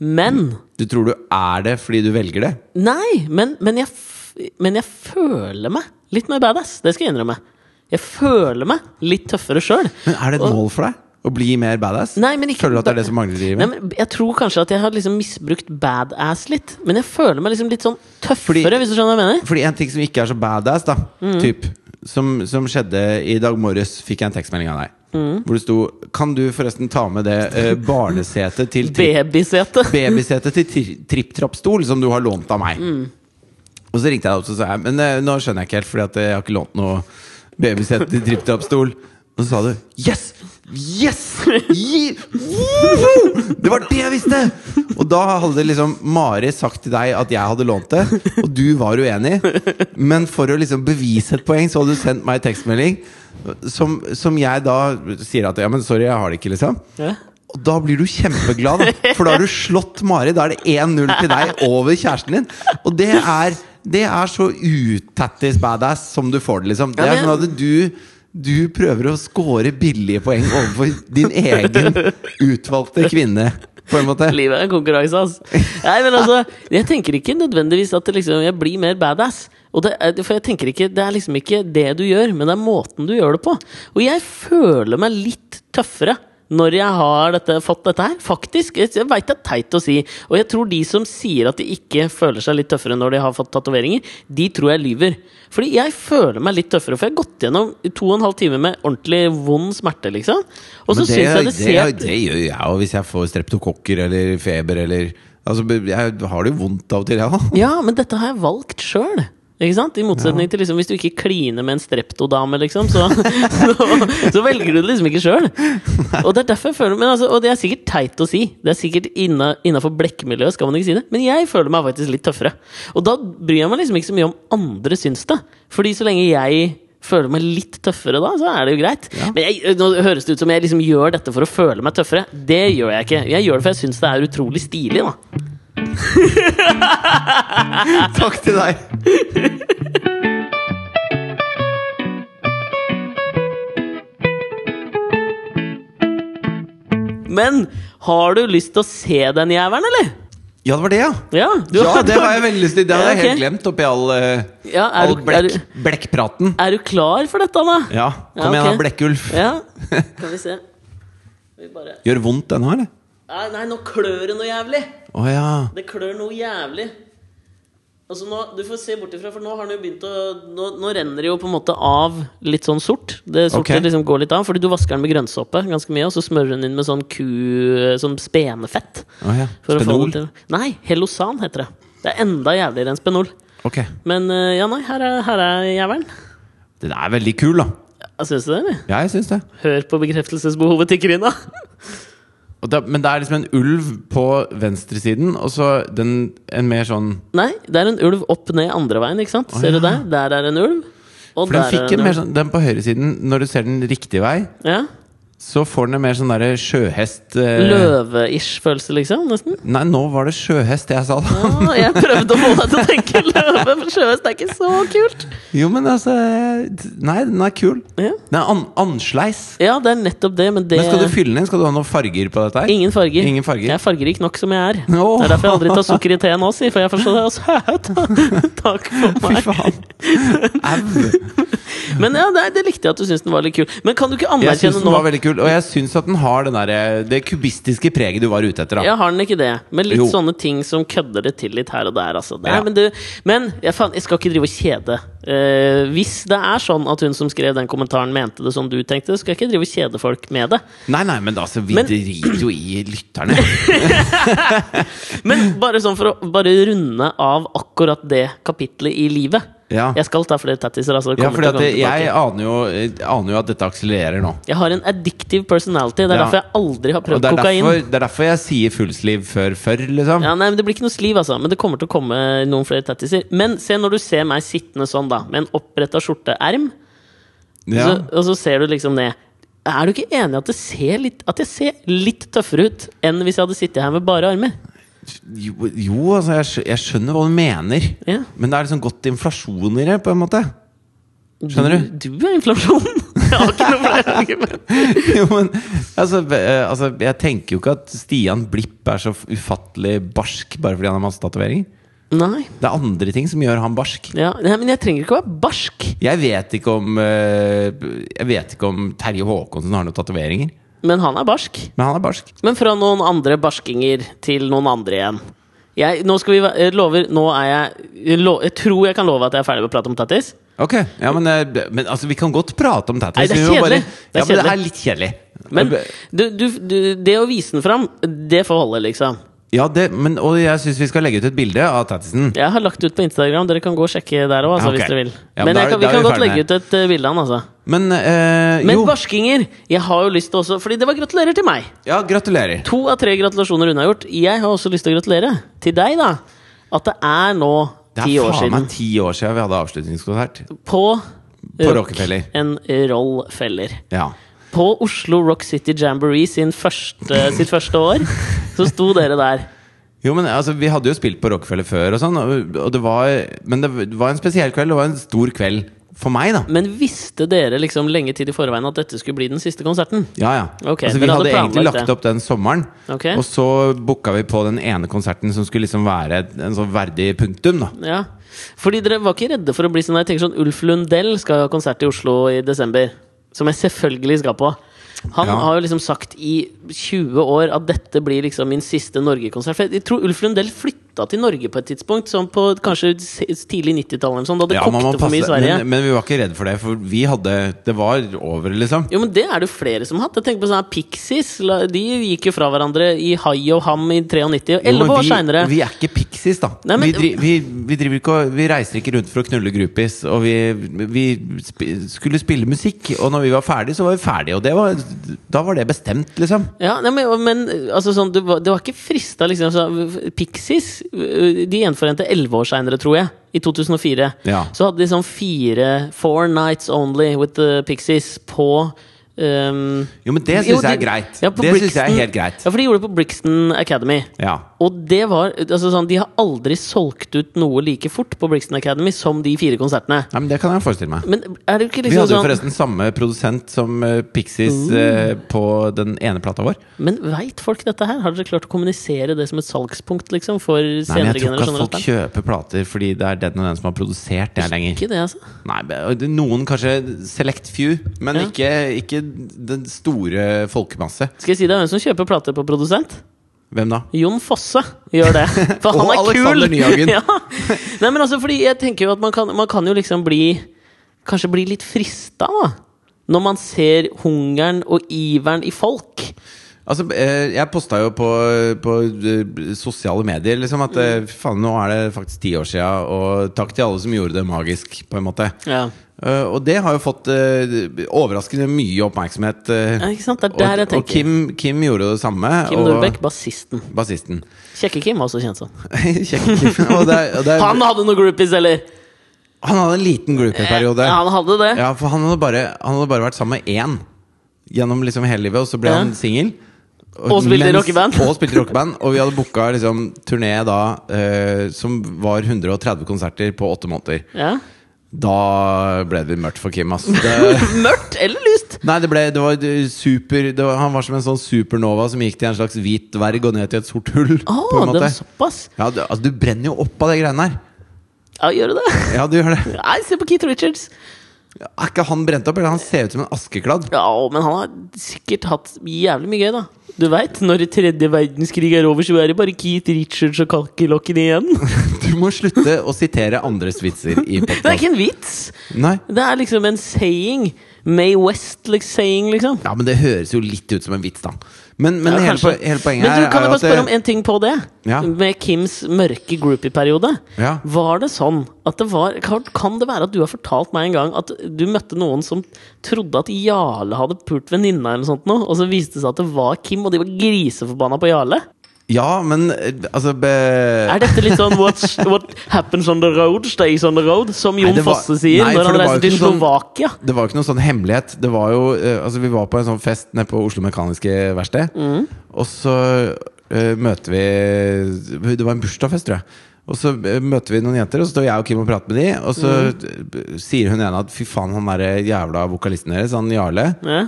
Men Du tror du er det fordi du velger det? Nei, men, men, jeg, men jeg føler meg litt mer badass. Det skal jeg innrømme. Jeg føler meg litt tøffere sjøl. Men er det et Og- mål for deg? Å bli mer badass? Nei, men ikke Føler du at det er det som mangler i livet? men Jeg tror kanskje at jeg har liksom misbrukt badass litt. Men jeg føler meg liksom litt sånn tøffere, Fordi- hvis du skjønner hva jeg mener. Fordi en ting som ikke er så badass, da Mm. typ, som, som skjedde i dag morges, fikk jeg en tekstmelding av deg. Mm. Hvor det sto Kan du forresten ta med det eh, barnesetet til Babysete. Babysetet til tri tripp-trapp-stol som du har lånt av meg? Mm. Og så ringte jeg deg opp og sa jeg, Men eh, nå skjønner jeg ikke helt, Fordi jeg har ikke lånt noe babysete til tripp-trapp-stol. Og så sa du Yes! Yes! Gi- Det var det jeg visste! Og da hadde liksom Mari sagt til deg at jeg hadde lånt det, og du var uenig. Men for å liksom bevise et poeng, så hadde du sendt meg tekstmelding som, som jeg da sier at ja, men sorry, jeg har det ikke, liksom. Ja. Og da blir du kjempeglad, da. for da har du slått Mari. Da er det 1-0 til deg over kjæresten din. Og det er, det er så utattis badass som du får det, liksom. Det er sånn at du du prøver å score billige poeng overfor din egen utvalgte kvinne, på en måte. Livet er en konkurranse, altså. Nei, men altså, jeg tenker ikke nødvendigvis at det liksom, jeg blir mer badass. Det for jeg tenker ikke, Det er liksom ikke det du gjør, men det er måten du gjør det på. Og jeg føler meg litt tøffere når jeg har dette, fått dette her. Faktisk. Jeg, veit det er teit å si. Og jeg tror de som sier at de ikke føler seg litt tøffere når de har fått tatoveringer, de tror jeg lyver. Fordi jeg føler meg litt tøffere, for jeg har gått gjennom to og en halv time med ordentlig vond smerte, liksom. Og så det, syns jeg det det, ser det, gjør jeg òg, hvis jeg får streptokokker eller feber eller Altså, jeg har det jo vondt av og til, jeg òg. Ja, men dette har jeg valgt sjøl. Ikke sant? I motsetning til liksom, hvis du ikke kliner med en streptodame, liksom, så, så, så velger du det liksom ikke sjøl. Og det er derfor jeg føler men altså, Og det er sikkert teit å si. Det er sikkert Innafor blekkmiljøet skal man ikke si det. Men jeg føler meg faktisk litt tøffere. Og da bryr jeg meg liksom ikke så mye om andre syns det. Fordi så lenge jeg føler meg litt tøffere da, så er det jo greit. Ja. Men jeg, nå høres det ut som jeg liksom gjør dette for å føle meg tøffere. Det gjør jeg ikke. Jeg gjør det for jeg syns det er utrolig stilig, da. Takk til deg. Men har du lyst til å se den jævelen, eller? Ja, det var det, ja. Ja, du Ja, det har jeg veldig lyst til. Det hadde jeg Ja, helt glemt oppi all, eh, Ja, all du, blekk, du, blekkpraten. er du klar for dette, da? Ja, kom Ja, igjen da, Blekkulf. Ja, kan vi se. Vi bare Gjør vondt, vondt her, eller? Nei, nå klør det noe jævlig! Å ja. Det klør noe jævlig. Altså nå, Du får se bort ifra, for nå har den jo begynt å nå, nå renner det jo på en måte av litt sånn sort. Det sorte okay. liksom går litt av, fordi du vasker den med grønnsåpe ganske mye, og så smører den inn med sånn ku... Sånn spenefett. Oh, ja. For å få Spenol. Nei, Helosan heter det. Det er enda jævligere enn Spenol. Ok. Men eh, ja, nei, her er, her er jævelen. Den er veldig kul, da. Ja, Syns du det, eller? Ja, jeg syns det. Hør på bekreftelsesbehovet til Krina. Da. Men det er liksom en ulv på venstresiden, og så den, en mer sånn Nei, det er en ulv opp ned andre veien, ikke sant? Ser du ja. der? Der er en ulv. Og For den fikk en en mer sånn Den på høyresiden, når du ser den riktig vei, Ja. Så får den en mer sånn derre sjøhest eh, Løve-ish følelse, liksom? Nesten. Nei, nå var det sjøhest jeg sa, da. Ja, jeg prøvde å få deg til å tenke løve, for sjøhest er ikke så kult. Jo, men altså Nei, den er kul. Ja, Den er an ansleis. ja det er nettopp det, men det Men skal du fylle den inn? Skal du ha noen farger på dette her? Ingen farger. Ingen farger. Jeg er fargerik nok som jeg er. Oh. Det er derfor jeg aldri tar sukker i teen nå, si, for jeg forstår det. Altså, Takk for meg. Fy faen. Au. Men ja, det, det likte jeg at du syntes den var litt kul. Men kan du ikke Jeg syns anerkjenne den nå var veldig kul, og jeg syns at den har den der, det kubistiske preget du var ute etter. da Ja, har den ikke det? Med litt Jo. sånne ting som kødder det til litt her og der, altså. Nei, Ja. men du, men jeg, faen, jeg skal ikke drive og kjede. Uh, hvis det er sånn at hun som skrev den kommentaren, mente det som du tenkte, skal jeg ikke drive og kjede folk med det. Nei, nei, men altså, vi Men- driter jo i lytterne. Men bare sånn for å bare runde av akkurat det kapitlet i livet. Ja, Jeg skal ta flere tattiser. Altså, ja det, jeg aner jo, aner jo at dette akselererer nå. jeg har en addictive personality. Det er Ja. derfor jeg aldri har prøvd det er, kokain. derfor, det er derfor jeg sier fullsliv før før, liksom. Ja, nei, men Det blir ikke noe sliv, altså. Men det kommer til å komme noen flere tattiser. Men se når du ser meg sittende sånn, da, med en oppretta skjorteerm, Ja. så, og så ser du liksom ned. Er du ikke enig at, litt, at jeg ser litt tøffere ut enn hvis jeg hadde sittet her med bare armer? Jo, jo altså, jeg, jeg skjønner hva du mener. Ja. Men det er liksom godt inflasjon i det, på en måte. Skjønner du? Du er inflasjon! Jeg har ikke noe flere jo, men altså, eh, altså, jeg tenker jo ikke at Stian Blipp er så ufattelig barsk bare fordi han har masse tatoveringer. Nei. Det er andre ting som gjør han barsk. Ja, men jeg trenger ikke å være barsk. Jeg vet ikke om eh, Jeg vet ikke om Terje Håkonsen har noen tatoveringer. Men han er barsk. Men han er barsk. Men fra noen andre barskinger til noen andre igjen. Jeg, nå skal vi jeg lover Nå er jeg jeg, tror jeg kan love at jeg er ferdig med å prate om tattis. Ok, ja, men, eh, men altså, vi kan godt prate om tattis. Nei, det er kjedelig. Er ja, men det er litt kjedelig. Men du, du, du, det å vise den fram, det får holde, liksom. Ja, det, men, og jeg syns vi skal legge ut et bilde av tattisen. Jeg har lagt ut på Instagram. Dere kan gå og sjekke der òg, altså, okay. hvis dere vil. Ja, men men da jeg vi kan vi godt legge ut et uh, bilde av den, altså. Men, eh, Men barskinger! Jeg har jo lyst til også Fordi det var gratulerer til meg. Ja, gratulerer. To av tre gratulasjoner unnagjort. Jeg har også lyst til å gratulere til deg, da. At det er nå Det ti er faen meg ti år siden vi hadde avslutningskonsert. på På Rock Rockefeller. en Roll-feller. Ja. På Oslo Rock City Jamboree sin første, sitt første år, så sto dere der. Jo, men altså, Vi hadde jo spilt på Rockefeller før, og sånn, og og det var, men det var en spesiell kveld. Det var en stor kveld for meg, da. Men visste dere liksom lenge tid i forveien at dette skulle bli den siste konserten? Ja, ja. Okay, altså, vi hadde hadde egentlig lagt det. opp den sommeren, okay. og så booka vi på den ene konserten som skulle liksom være en sånn verdig punktum. da Ja. Fordi dere var ikke redde for å bli sånn Jeg tenker sånn Ulf Lundell skal ha konsert i Oslo i desember. Som jeg selvfølgelig skal på. Han Ja. har jo liksom sagt i 20 år at dette blir liksom min siste Norge-konsert. For Jeg tror Ulf Lundell flytta til Norge på et tidspunkt, sånn på kanskje tidlig 90-tall sånn, da det Ja, kokte for mye i Sverige. men, men vi var ikke redd for det, for vi hadde Det var over, liksom. Jo, men det er det flere som har hatt. Jeg tenker på sånne Pixies. De gikk jo fra hverandre i Hai og Ham i 93. og Jo, men 11 år seinere. vi er ikke pixies, da. Nei, men- vi, vi, vi, driver ikke, og- vi reiser ikke rundt for å knulle groupies. Og vi, vi sp skulle spille musikk, og når vi var ferdige, så var vi ferdige. Og det var, da var det bestemt, liksom. Ja, nei, men, men altså, sånn, det, var, det var ikke frista, liksom. Så, Pixies de gjenforente 11 år seinere, tror jeg. I 2004. Ja. Så hadde de sånn fire Four nights only with the Pixies på um, Jo, men det syns jeg er greit. ja, det syns jeg er helt greit. Ja, for de gjorde det på Brixton Academy. Ja. Og det var altså sånn, De har aldri solgt ut noe like fort på Brixton Academy som de fire konsertene. Nei, men det kan jeg forestille meg. Men er det ikke Vi liksom hadde jo sånn forresten samme produsent som eh, Pixies eh, på den ene plata vår. Men veit folk dette her? Har dere klart å kommunisere det som et salgspunkt liksom, for Nei, men Jeg tror ikke at folk kjøper plater fordi det er den og den som har produsert det lenger. Ikke det, altså. Nei, Noen kanskje select few, men Ja. ikke, ikke den store folkemasse. Skal jeg si deg hvem som kjøper plater på produsent? Hvem da? Jon Fosse gjør det. For han Og er Alexander kul! Nyhagen. ja. Nei, men altså, fordi jeg tenker jo at man kan, man kan jo liksom bli Kanskje bli litt frista, da. Når man ser hungeren og iveren i folk. Altså, eh, Jeg posta jo på, på eh, sosiale medier liksom at eh, faen, nå er det faktisk ti år sia, og takk til alle som gjorde det magisk, på en måte. Ja. Eh, og det har jo fått eh, overraskende mye oppmerksomhet. eh, ikke sant? Det er der jeg og, og. Kim, Kim gjorde det samme. Kim Nordbekk, bassisten. Bassisten. Kjekke-Kim, var også kjent som. Han hadde noen groupies, eller? han hadde en liten groupie-periode. Ja, han hadde det. Ja, for han hadde bare, han hadde bare vært sammen med én gjennom liksom hele livet, og så ble Ja. han singel. Og spilte rockeband. Og spilte rockeband. Og vi hadde booka liksom, turné da eh, som var 130 konserter på åtte måneder. Ja. Da ble det mørkt for Kim, Altså. Det, Mørkt eller lyst? nei, det ble det var super det var, Han var som en sånn supernova som gikk til en slags hvit dverg og ned til et sort hull. Oh, på en det var såpass? Ja, du, altså, du brenner jo opp av de greiene der. Ja, gjør du det? Ja, du gjør det. Nei, se på Keith Richards. Er ikke han brent opp? Eller han ser ut som en askekladd. Ja, men han har sikkert hatt jævlig mye gøy, da. Du veit, når tredje verdenskrig er over, så er det bare Keith Richards og kalkelokken igjen. Du må slutte å sitere andres vitser i Det er ikke en vits! Nei. Det er liksom en saying. May West like saying, liksom. Ja, men det høres jo litt ut som en vits, da. Men, men Ja, hele, po- hele poenget Men du, kan jeg bare spørre at om en ting på det? Ja. Med Kims mørke groupie-periode. Ja. Var det sånn at det var kan, det være at du har fortalt meg en gang at du møtte noen som trodde at Jarle hadde pult venninna, eller noe sånt og så viste det seg at det var Kim, og de var griseforbanna på Jarle? Ja, men altså be, Er dette litt sånn What happens on the road, stays on the road? Som Jon Nei, var- Fosse sier nei, når han reiser til ikke sånn- Det var jo ikke noen sånn hemmelighet. Det var jo eh, Altså, vi var på en sånn fest nede på Oslo Mekaniske Verksted, Mm. og så uh, møter vi Det var en bursdagsfest, tror jeg. Og så eh, møter vi noen jenter, og så står jeg og Kim og prater med de Og så Mm. sier hun ene at fy faen, han derre jævla vokalisten deres, han Jarle, Ja.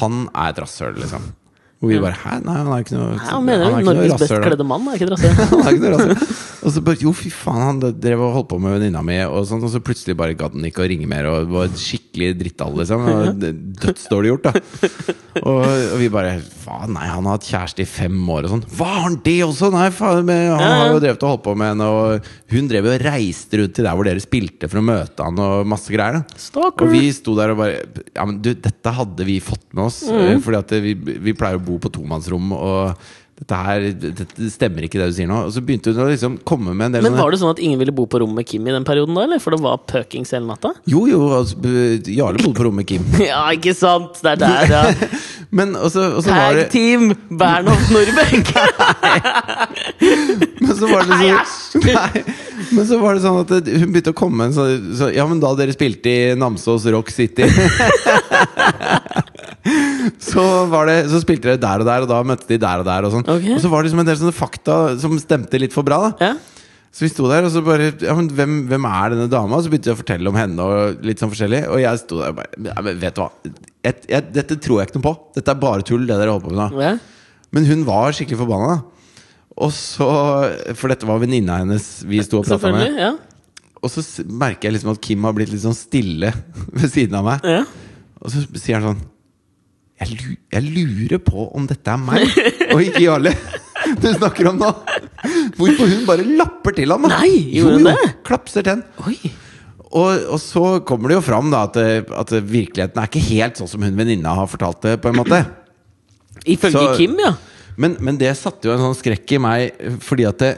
han er et rasshøl, liksom. Og vi bare Hæ? Nei, han er ikke noe Nei, han mener jo Norges best kledde mann, er ikke det? Rasshøl. Og så bare Jo, fy faen, han drev og holdt på med venninna mi, og sånt, og så plutselig bare gadd han ikke å ringe mer, og var skikkelig drittall, liksom. Dødsdårlig gjort, da. Og, og vi bare Faen, nei, han har hatt kjæreste i fem år og sånn. Hva, har han det også?! Nei, faen, men han har jo drevet og holdt på med henne, og hun drev og reiste rundt til der hvor dere spilte for å møte han, og masse greier, da. Stalker. Og vi sto der og bare Ja, men du, dette hadde vi fått med oss. Mm. eh, Fordi at vi, vi pleier å bo på tomannsrom, og dette her Dette stemmer ikke, det du sier nå. Og så begynte hun å liksom komme med en del Men var det sånn at ingen ville bo på rommet med Kim i den perioden, da? eller? For det var pøkings hele natta? Jo, jo, altså, Jarle bodde på rommet med Kim. Ja, ikke sant! Det er der, ja. Men og så og var Tag det team! Bernhoft Nordbekk! Men så var det liksom Nei, Men så var det sånn at hun begynte å komme med en sånn så, Ja, men da dere spilte i Namsos Rock City så, var det, så spilte dere der og der, og da møtte de der og der. Og, okay. Og så var det liksom en del sånne fakta som stemte litt for bra. da Ja. Så vi sto der, og så bare ja, men hvem, hvem er denne dama? Og så begynte jeg å fortelle om henne, og litt sånn forskjellig. Og jeg sto der og bare ja, men Vet du hva? Jeg, jeg, dette tror jeg ikke noe på. Dette er bare tull, det dere holder på med nå. ja. Men hun var skikkelig forbanna. Og så For dette var venninna hennes vi sto og prata med. Ja. Og så merker jeg liksom at Kim har blitt litt sånn stille ved siden av meg. Ja. Og så sier han sånn jeg, lurer på om dette er meg, og ikke Jarle du snakker om nå. Hvorfor hun bare lapper til ham. da. Nei, gjorde hun det? Klapser til ham. Og, og så kommer det jo fram da at, at virkeligheten er ikke helt sånn som hun venninna har fortalt det. på en måte Ifølge Så- Kim, ja. Men, men det satte jo en sånn skrekk i meg, fordi at det,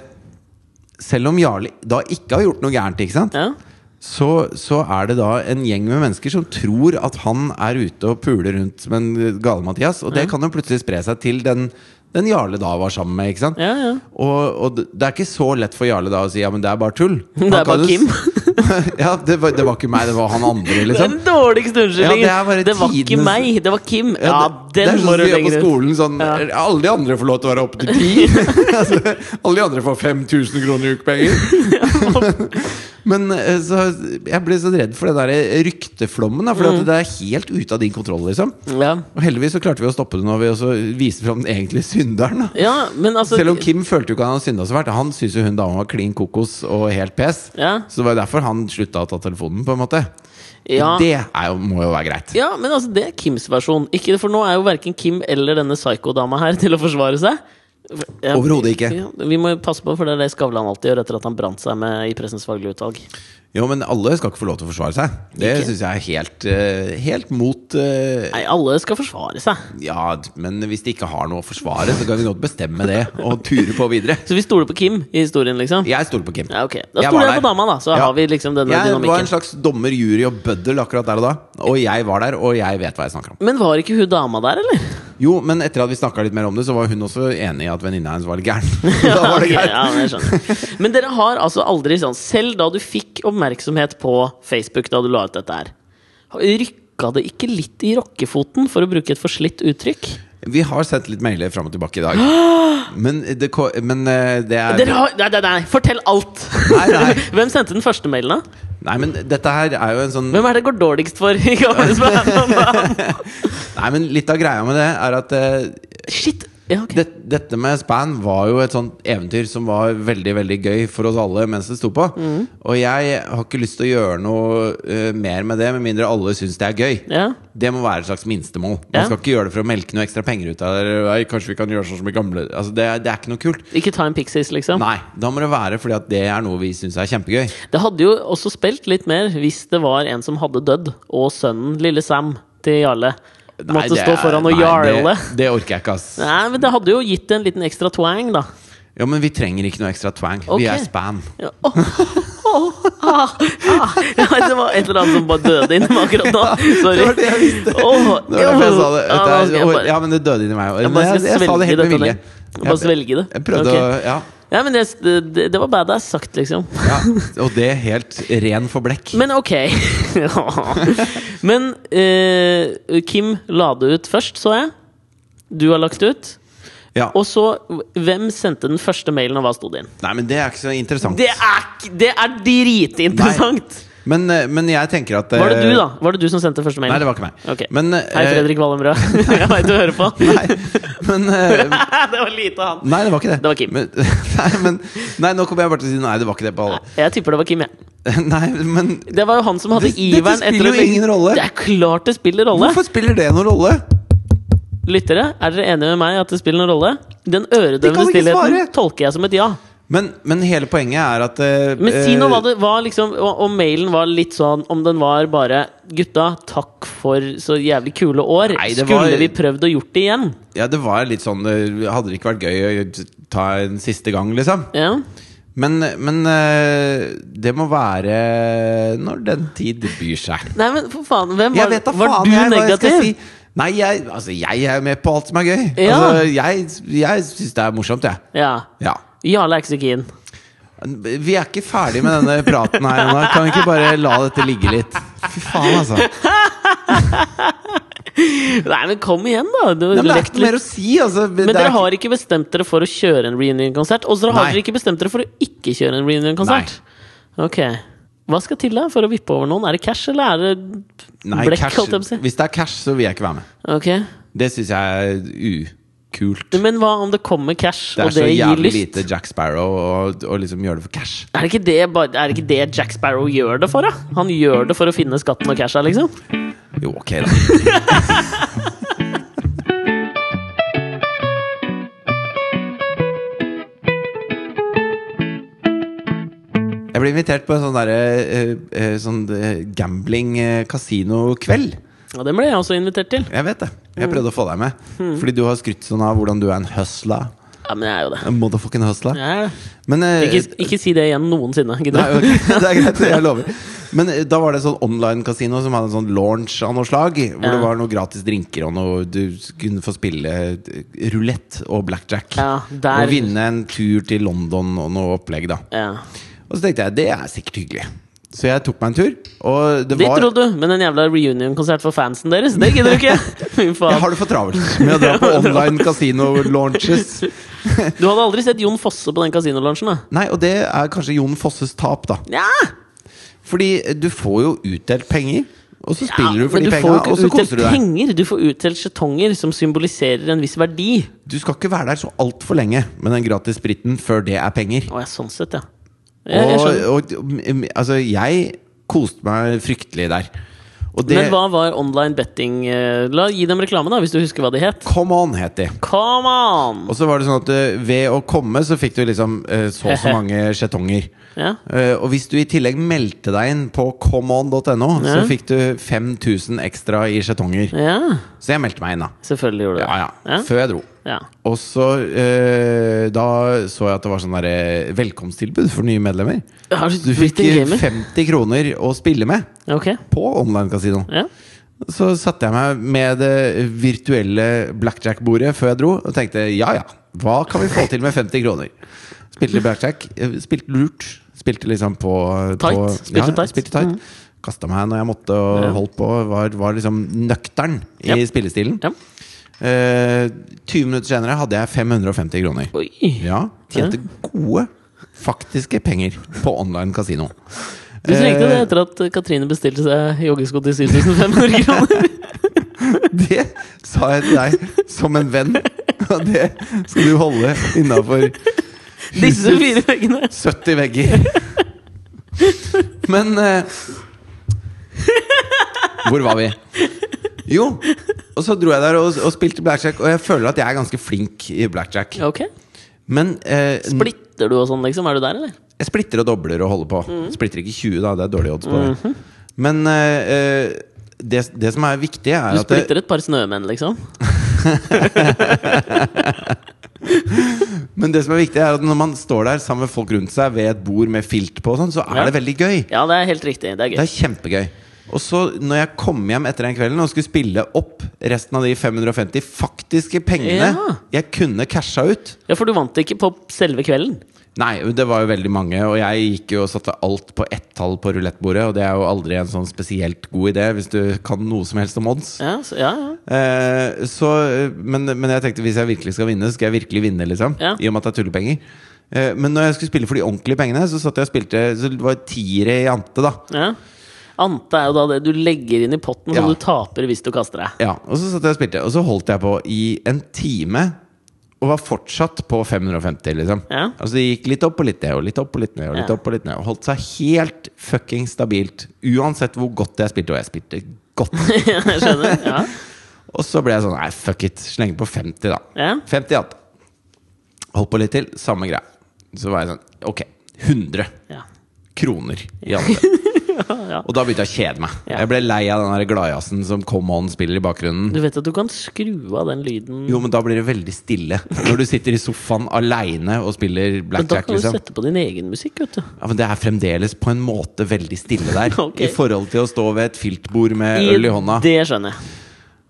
selv om Jarle da ikke har gjort noe gærent, ikke sant? ja. Så, så er det da en gjeng med mennesker som tror at han er ute og puler rundt som en gale-Mathias. Og det kan jo plutselig spre seg til den, den Jarle da var sammen med. Ja, ja. Og, og det er ikke så lett for Jarle da å si ja, men det er bare tull. Det er bare Kim. ja, det var, det var ikke meg, det var han andre, liksom. Den dårligste unnskyldningen! Ja, det det var ikke meg, det var Kim. Ja, Ja, det, det den er må sånn du lenger ut. skolen. Sånn, Ja. Alle de andre får lov til å være oppe til ti. altså, alle de andre får 5000 kroner i ukepenger. Men eh, så, jeg ble så redd for den der rykteflommen. Da, for Mm. det er helt ute av din kontroll. Liksom. Ja. Og heldigvis så klarte vi å stoppe det når vi også viste fram den egentlige synderen. Ja, men altså Selv om Kim følte jo ikke han hadde synda så fælt. Han syntes jo hun dama var klin kokos og helt pes. Ja. Så det var jo derfor han slutta å ta telefonen. på en måte Ja. Det jo, må jo være greit. Ja, men altså, det er Kims versjon. Ikke, for nå er jo verken Kim eller denne psyko-dama her til å forsvare seg. Ja, Overhodet ikke. Ja, vi må passe på, for det er det Skavlan alltid gjør etter at han brant seg med i Pressens faglige utvalg. Jo, men alle skal ikke få lov til å forsvare seg. Det syns jeg er helt, eh, helt mot uh... Nei, alle skal forsvare seg. Ja, men hvis de ikke har noe å forsvare, så kan de godt bestemme det og ture på videre. Så vi stoler på Kim i historien, liksom? Jeg stoler på Kim. Ja, ok. Da stoler jeg, jeg på dama, da. Så Ja. har vi liksom denne Jeg var en slags dommer, jury og bøddel akkurat der og da. Og jeg var der, og jeg vet hva jeg snakker om. Men var ikke hun dama der, eller? Jo, men etter at vi snakka litt mer om det, så var hun også enig i at venninna hennes var litt gæren. da var det gæren. ja, men jeg. Men dere har altså aldri sånn Selv da du fikk oppmerksomhet på Facebook da du la ut dette her, rykka det ikke litt i rockefoten, for å bruke et forslitt uttrykk? Vi har sendt litt mailer fram og tilbake i dag. Men det, men eh, det er har, nei, nei, nei, fortell alt! Nei, nei. Hvem sendte den første mailen, da? Nei, men dette her er jo en sånn Hvem er det går dårligst for? Nei, men litt av greia med det er at uh... Shit! Ja, okay. det, dette med span var jo et sånt eventyr som var veldig veldig gøy for oss alle mens det sto på. Mm. Og jeg har ikke lyst til å gjøre noe uh, mer med det, med mindre alle syns det er gøy. Ja. Det må være et slags minstemål. Man Ja. skal ikke gjøre det for å melke noe ekstra penger ut av det. Kanskje vi kan gjøre sånn som i gamle altså, det, det er ikke noe kult. Ikke ta en Pixies, liksom? Nei, da må det være fordi at det er noe vi syns er kjempegøy. Det hadde jo også spilt litt mer hvis det var en som hadde dødd, og sønnen, lille Sam, til Jarle, måtte det stå foran og nei, jarle. Det, det orker jeg ikke, ass. Nei, men det hadde jo gitt en liten ekstra twang, da. Ja, men vi trenger ikke noe ekstra twang. Okay. Vi er span. Ja, Oh, oh, ah, ah. ja, det var et eller annet som bare døde inni meg akkurat nå. Sorry. Det var det jeg visste. Oh, Det var jeg sa det. Ja, jeg men det døde inni meg jeg Jeg, bare jeg, sa det helt med vilje. Jeg bare svelge det. Jeg prøvde å Ja. Ja, men det, det, det var badass sagt, liksom. Ja, og det er helt ren for blekk. Men ok. Men eh, Kim la det ut først, så jeg. Du har lagt ut. Ja. Og så, hvem sendte den første mailen, og hva sto det inn? Nei, men det er ikke så interessant. Det er, det er dritinteressant! Men, eh, men jeg tenker at Var det du, eh, da? Var det du som sendte første mail? Nei, det var ikke meg. Okay. Men, Hei, eh, Fredrik Wallenbrød. jeg veit du hører på. Nei, men det var lite han. Nei, det var ikke det. Det var Kim. Men, nei, men, nei, nå kommer jeg bare til å si nei, det var ikke det på alle. Jeg tipper det var Kim, jeg. Nei, men Det var jo han som hadde Det- dette spiller jo ingen rolle. Det er klart det spiller rolle! hvorfor spiller det noen rolle? Lyttere, er dere enige med meg at det spiller noen rolle? Den øredøvende stillheten svare. tolker jeg som et ja. Men, men hele poenget er at uh, Men si noe eh, hva det var, liksom og mailen var litt sånn Om den var bare 'Gutta, takk for så jævlig kule år'. Nei, Skulle var- vi prøvd å gjort det igjen? Ja, det var litt sånn eh, Hadde det ikke vært gøy å ta en siste gang, liksom? Ja. Men, men det må være når den tid byr seg. Nei, men for faen, hvem var, vet da var du jeg, negativ? si. Nei, jeg, altså, jeg er med på alt som er gøy. Ja. Altså, jeg jeg syns det er morsomt, jeg. Ja. Ja. Er ikke så keen. Vi er ikke ferdig med denne praten her ennå. Kan vi ikke bare la dette ligge litt? Fy faen, altså. Nei, men kom igjen, da! Du, Nei, men det er ikke mer å si, altså. Men dere har ikke bestemt dere for å kjøre en reunion-konsert? Og så har Nei. dere ikke bestemt dere for å ikke kjøre en reunion-konsert? Ok. Hva skal til da for å vippe over noen? Er det cash, eller er det Nei, blekk? cash, å si? Hvis det er cash, så vil jeg ikke være med. Ok. Det syns jeg er kult. Men hva om det kommer cash, det og det gir lyst? Det er så jævlig lite Jack Sparrow Å og liksom gjør det for cash. Er det, ikke det, er det ikke det Jack Sparrow gjør det for, da? Han gjør det for å finne skatten og casha, liksom? Jo, ok, da. Jeg ble invitert på en sånn, der, eh, eh, eh, sånn gambling-kasinokveld. Ja, den ble jeg også invitert til. Jeg vet det. Mm. Jeg prøvde å få deg med. Fordi du har skrytt sånn av hvordan du er en hustler. Ja, men jeg er jo det. Motherfucking hustler. Er. Men eh, Ikke, ikke si det igjen noensinne. Nei, du? ok, det er greit, jeg lover. Men eh, da var det sånn online-kasino som hadde en sånn launch av noe slag. Hvor Ja. det var noe gratis drinker og noe Du kunne få spille eh, rulett og blackjack. Ja, der Og vinne en tur til London og noe opplegg, da. ja. Og så tenkte jeg det er sikkert hyggelig. Så jeg tok meg en tur. Og det det var trodde du, men en jævla reunion-konsert for fansen deres, det gidder du ikke! Jeg har det for travelt med å dra på online casino-launches. Du hadde aldri sett Jon Fosse på den kasinolaunchen? Nei, og det er kanskje Jon Fosses tap, da. Ja! Fordi du får jo utdelt penger, og så spiller du for de penga, og så koser du deg. penger, du får utdelt skjetonger som symboliserer en viss verdi. Du skal ikke være der så altfor lenge med den gratis spriten før det er penger. Å ja, sånn sett, ja. Jeg, jeg. Og, og altså, jeg koste meg fryktelig der. Det Men hva var online betting eh, La Gi dem reklame, da, hvis du husker hva de het. Come on, het de. Come on! Og så var det sånn at eh, ved å komme, så fikk du liksom eh, så og så mange skjetonger. Ja. Eh, og hvis du i tillegg meldte deg inn på comeon.no, så fikk du 5000 ekstra i skjetonger. ja. Så jeg meldte meg inn, da. Selvfølgelig gjorde du det. Ja, ja. Ja. Før jeg dro. Ja. Og så uh, Da så jeg at det var sånn derre velkomsttilbud for nye medlemmer. Har Du du fikk blitt en gamer? 50 kroner å spille med okay. på online-kasino. Ja. Så satte jeg meg med det virtuelle blackjack-bordet før jeg dro, og tenkte ja ja, hva kan vi få til med 50 kroner? Spilte blackjack. eh, Spilte lurt. Spilte liksom på, Tight. på Spilte ja, tight. Spilte tight. Mm. Kasta meg når jeg måtte, og Ja. holdt på. Var, var liksom nøktern i Ja. spillestilen. Ja. Eh, 20 minutter senere hadde jeg 550 kroner. Oi. Ja, Tjente gode, faktiske penger på online kasino. Du trengte det Eh, etter at Katrine bestilte seg joggesko til 7500 kroner. Det sa jeg til deg som en venn, og det skal du holde innafor Disse fire veggene. 70 vegger. Men eh, Hvor var vi? Jo, og så dro jeg der og, og spilte blackjack, og jeg føler at jeg er ganske flink i blackjack. Ok. Men eh, Splitter du og sånn, liksom? Er du der, eller? jeg splitter og dobler og holder på. Mm. Splitter ikke 20, da. Det er dårlige odds på det. -hmm. Men eh, eh, det, det som er viktig, er Du at det, splitter et par snømenn, liksom? Men det som er viktig, er at når man står der sammen med folk rundt seg ved et bord med filt på, og sånn, så er Ja. det veldig gøy. Ja, det er helt riktig. Det er gøy. Det er kjempegøy. Og så, når jeg kom hjem etter den kvelden og skulle spille opp resten av de 550 faktiske pengene Ja. jeg kunne casha ut Ja, For du vant ikke på selve kvelden? Nei, det var jo veldig mange, og jeg gikk jo og satte alt på ett tall på rulettbordet, og det er jo aldri en sånn spesielt god idé hvis du kan noe som helst om odds. Ja, så, ja, ja. Eh, så, men, men jeg tenkte hvis jeg virkelig skal vinne, skal jeg virkelig vinne, liksom. I og med at det er tullepenger. Eh, men når jeg skulle spille for de ordentlige pengene, så satt jeg og spilte Så det var tiere i ante, da. ja. Ante er jo da det du legger inn i potten som du taper hvis du kaster deg. Ja, og så satt jeg og spilte, og så holdt jeg på i en time. Og var fortsatt på 550, liksom. Ja. Altså Det gikk litt opp og litt ned, og litt opp og litt ned. Og litt Ja. opp og litt ned Og holdt seg helt fucking stabilt. Uansett hvor godt jeg spilte, og jeg spilte godt. jeg skjønner. Ja. Og så ble jeg sånn Nei, fuck it. Slenge på 50, da. Ja. 50 igjen. Holdt på litt til. Samme greia. Så var jeg sånn Ok, 100 Ja. kroner i ante. ja. Og da begynte jeg å kjede meg. Ja. Jeg ble lei av den gladjazzen som Come On spiller i bakgrunnen. Du vet at du kan skru av den lyden Jo, men da blir det veldig stille. Når du sitter i sofaen aleine og spiller blackjack Men da kan du liksom. sette på din egen musikk, vet du. Ja, men det er fremdeles på en måte veldig stille der. okay. I forhold til å stå ved et filtbord med øl i hånda. Det skjønner jeg.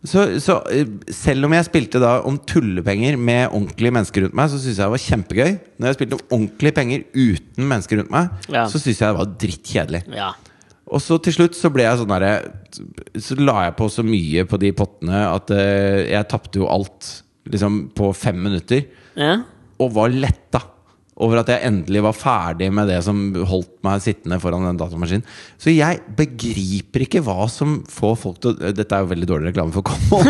Så, så eh, selv om jeg spilte da om tullepenger med ordentlige mennesker rundt meg, så syntes jeg det var kjempegøy. Når jeg spilte om ordentlige penger uten mennesker rundt meg, Ja. så syntes jeg det var drittkjedelig. Ja. Og så til slutt så ble jeg sånn derre Så la jeg på så mye på de pottene at eh, jeg tapte jo alt liksom på fem minutter. ja. Og var letta over at jeg endelig var ferdig med det som holdt meg sittende foran den datamaskinen. Så jeg begriper ikke hva som får folk til å Dette er jo veldig dårlig reklame for Common,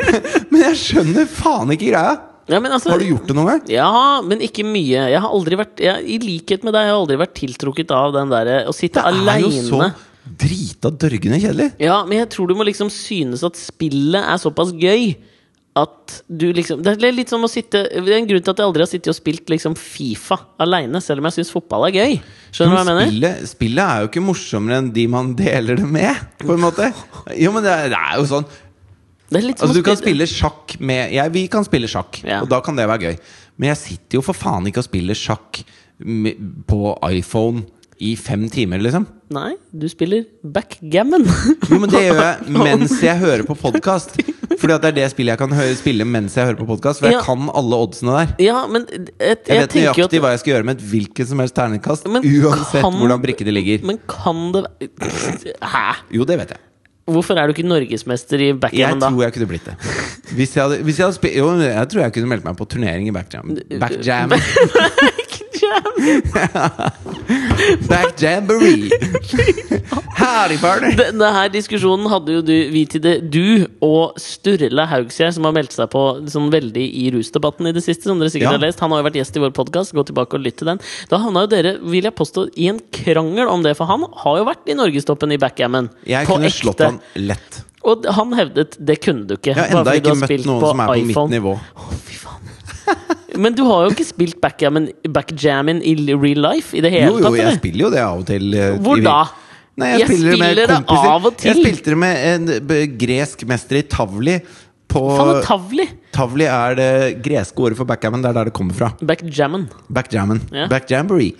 men jeg skjønner faen ikke greia! Ja men altså, Har du gjort det noen gang? Ja, men ikke mye. Jeg har aldri vært jeg, I likhet med deg, jeg har aldri vært tiltrukket av den derre å sitte aleine. drita dørgende kjedelig. Ja, men jeg tror du må liksom synes at spillet er såpass gøy at du liksom Det er litt som å sitte Det er en grunn til at jeg aldri har sittet og spilt liksom Fifa aleine, selv om jeg syns fotball er gøy. Skjønner du hva jeg mener? spillet, spillet er jo ikke morsommere enn de man deler det med, på en måte. Jo, men det er, det er jo sånn Det er litt som Altså, du kan spille- sjakk med jeg, Vi kan spille sjakk, Ja. og da kan det være gøy. Men jeg sitter jo for faen ikke og spiller sjakk med, på iPhone i fem timer, liksom. Nei, du spiller backgammon. Jo, men det gjør jeg mens jeg hører på podkast. Fordi at det er det spillet jeg kan høre, spille mens jeg hører på podkast. For jeg Ja. kan alle oddsene der. ja, men et, jeg, Jeg vet nøyaktig at hva jeg skal gjøre med et hvilket som helst terningkast. Men Uansett kan- hvordan brikkene ligger. Men kan det være Hæ? Jo, det vet jeg. Hvorfor er du ikke norgesmester i Jeg backgammon da? tror jeg kunne blitt det. Hvis jeg hadde, hvis jeg hadde Jo, jeg tror jeg kunne meldt meg på turnering i backjam. Backjam. Backjamboree! Howdy, partner! Denne her diskusjonen hadde jo du, vi til det Du og Sturle Haugsgjerd, som har meldt seg på sånn veldig i rusdebatten i det siste. Som dere sikkert Ja. har lest Han har jo vært gjest i vår podkast. Gå tilbake og lytt til den. Da havna jo dere, vil jeg påstå, i en krangel om det, for han har jo vært i norgestoppen i backgammon. Jeg På kunne ekte. slått han lett. Og han hevdet det kunne du ikke. Jeg har enda ikke møtt noen som er på mitt nivå. Å, fy faen. Men du har jo ikke spilt backgammon backjammon i real life i det hele Jo, jo, jeg eller? spiller jo det av og til. eh, Hvor da? Nei, jeg, Jeg spiller, det spiller det kompiser. av og til. Jeg spilte det med en gresk mester i Tavli. På Faen, Tavli! Tavli er det greske ordet for backgammon. Det er der det kommer fra. Backjammon. Backjammen. Ja. Backjamboree.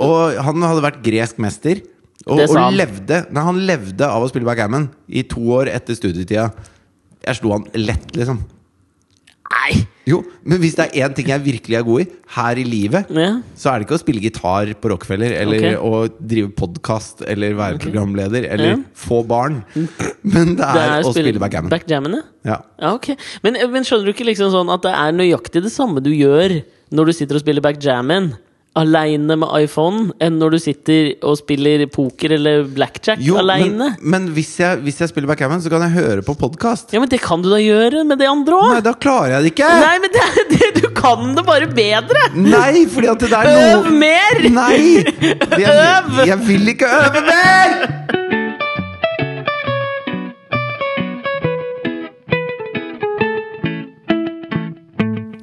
Og han hadde vært gresk mester. Og, og levde Nei, han levde av å spille backgammon i to år etter studietida. Jeg slo han lett, liksom. Nei! Jo, men hvis det er én ting jeg virkelig er god i her i livet, Ja. så er det ikke å spille gitar på Rockefeller, eller okay. å drive podkast, eller være programleder, eller Ja. få barn. Men det er, Det er å spille backgammon. backgammon ja. Ja. Ja, ok. Men, men skjønner du ikke liksom sånn at det er nøyaktig det samme du gjør når du sitter og spiller backjammon aleine med iPhone enn når du sitter og spiller poker eller blackjack Jo, aleine? men, men hvis, jeg, hvis jeg spiller backgammon, så kan jeg høre på podkast. Ja, men det kan du da gjøre med det andre òg! Nei, da klarer jeg det ikke! Nei, men det, det, du kan det bare bedre! Nei, fordi at det er noe Øv mer! Nei! Jeg, jeg vil ikke øve mer!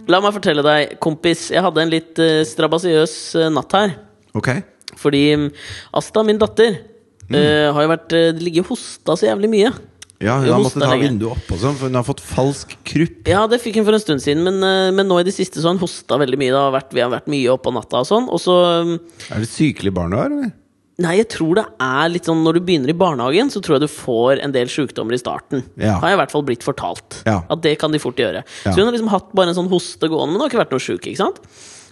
La meg fortelle deg, kompis, jeg hadde en litt uh, strabasiøs uh, natt her. Ok. Fordi um, Asta, min datter, eh, har jo vært uh, ligget og hosta så jævlig mye. Ja, hun har måttet ta lenge. vinduet opp og sånn, for hun har fått falsk krupp. Ja, det fikk hun for en stund siden, men, eh, men nå i det siste så har hun hosta veldig mye. Det har vært, vi har vært mye oppe på natta og sånn. Og så mm, Er det sykelig barn du har, eller? Nei, jeg tror det er litt sånn når du begynner i barnehagen, så tror jeg du får en del sykdommer i starten. Ja. Har jeg i hvert fall blitt fortalt. Ja. At det kan de fort gjøre. Ja. Så hun har liksom hatt bare en sånn hoste gående, men hun har ikke vært noe sjuk. Ikke sant?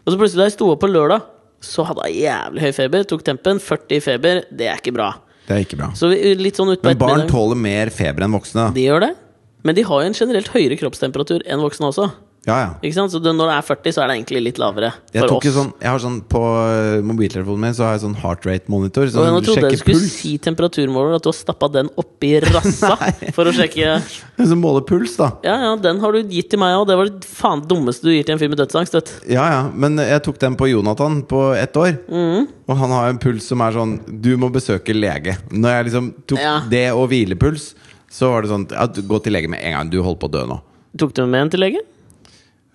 Og så plutselig da jeg sto opp på lørdag, så hadde hun jævlig høy feber. Tok tempen. 40 i feber. Det er ikke bra. Det er ikke bra. Så vi, litt sånn Men barn tåler mer feber enn voksne. De gjør det. Men de har jo en generelt høyere kroppstemperatur enn voksne også. Ja, ja. Ikke sant? Så det, når det er 40, så er det egentlig litt lavere. Jeg, tok jo sånn, jeg har sånn På øh, mobiltelefonen min Så har jeg sånn heart rate-monitor. Sånn nå trodde jeg du skulle puls. si temperaturmåler, at du har stappa den oppi rassa for å sjekke Som måler puls, da. Ja, ja, den har du gitt til meg òg. Det var det faen dummeste du gir til en fyr med dødsangst. vet. Ja, ja. Men jeg tok den på Jonathan på ett år. Mm. Og han har en puls som er sånn Du må besøke lege. Når jeg liksom tok Ja. det og hvilepuls, så var det sånn Gå til lege med en gang. Du holder på å dø nå. Tok du med en til lege?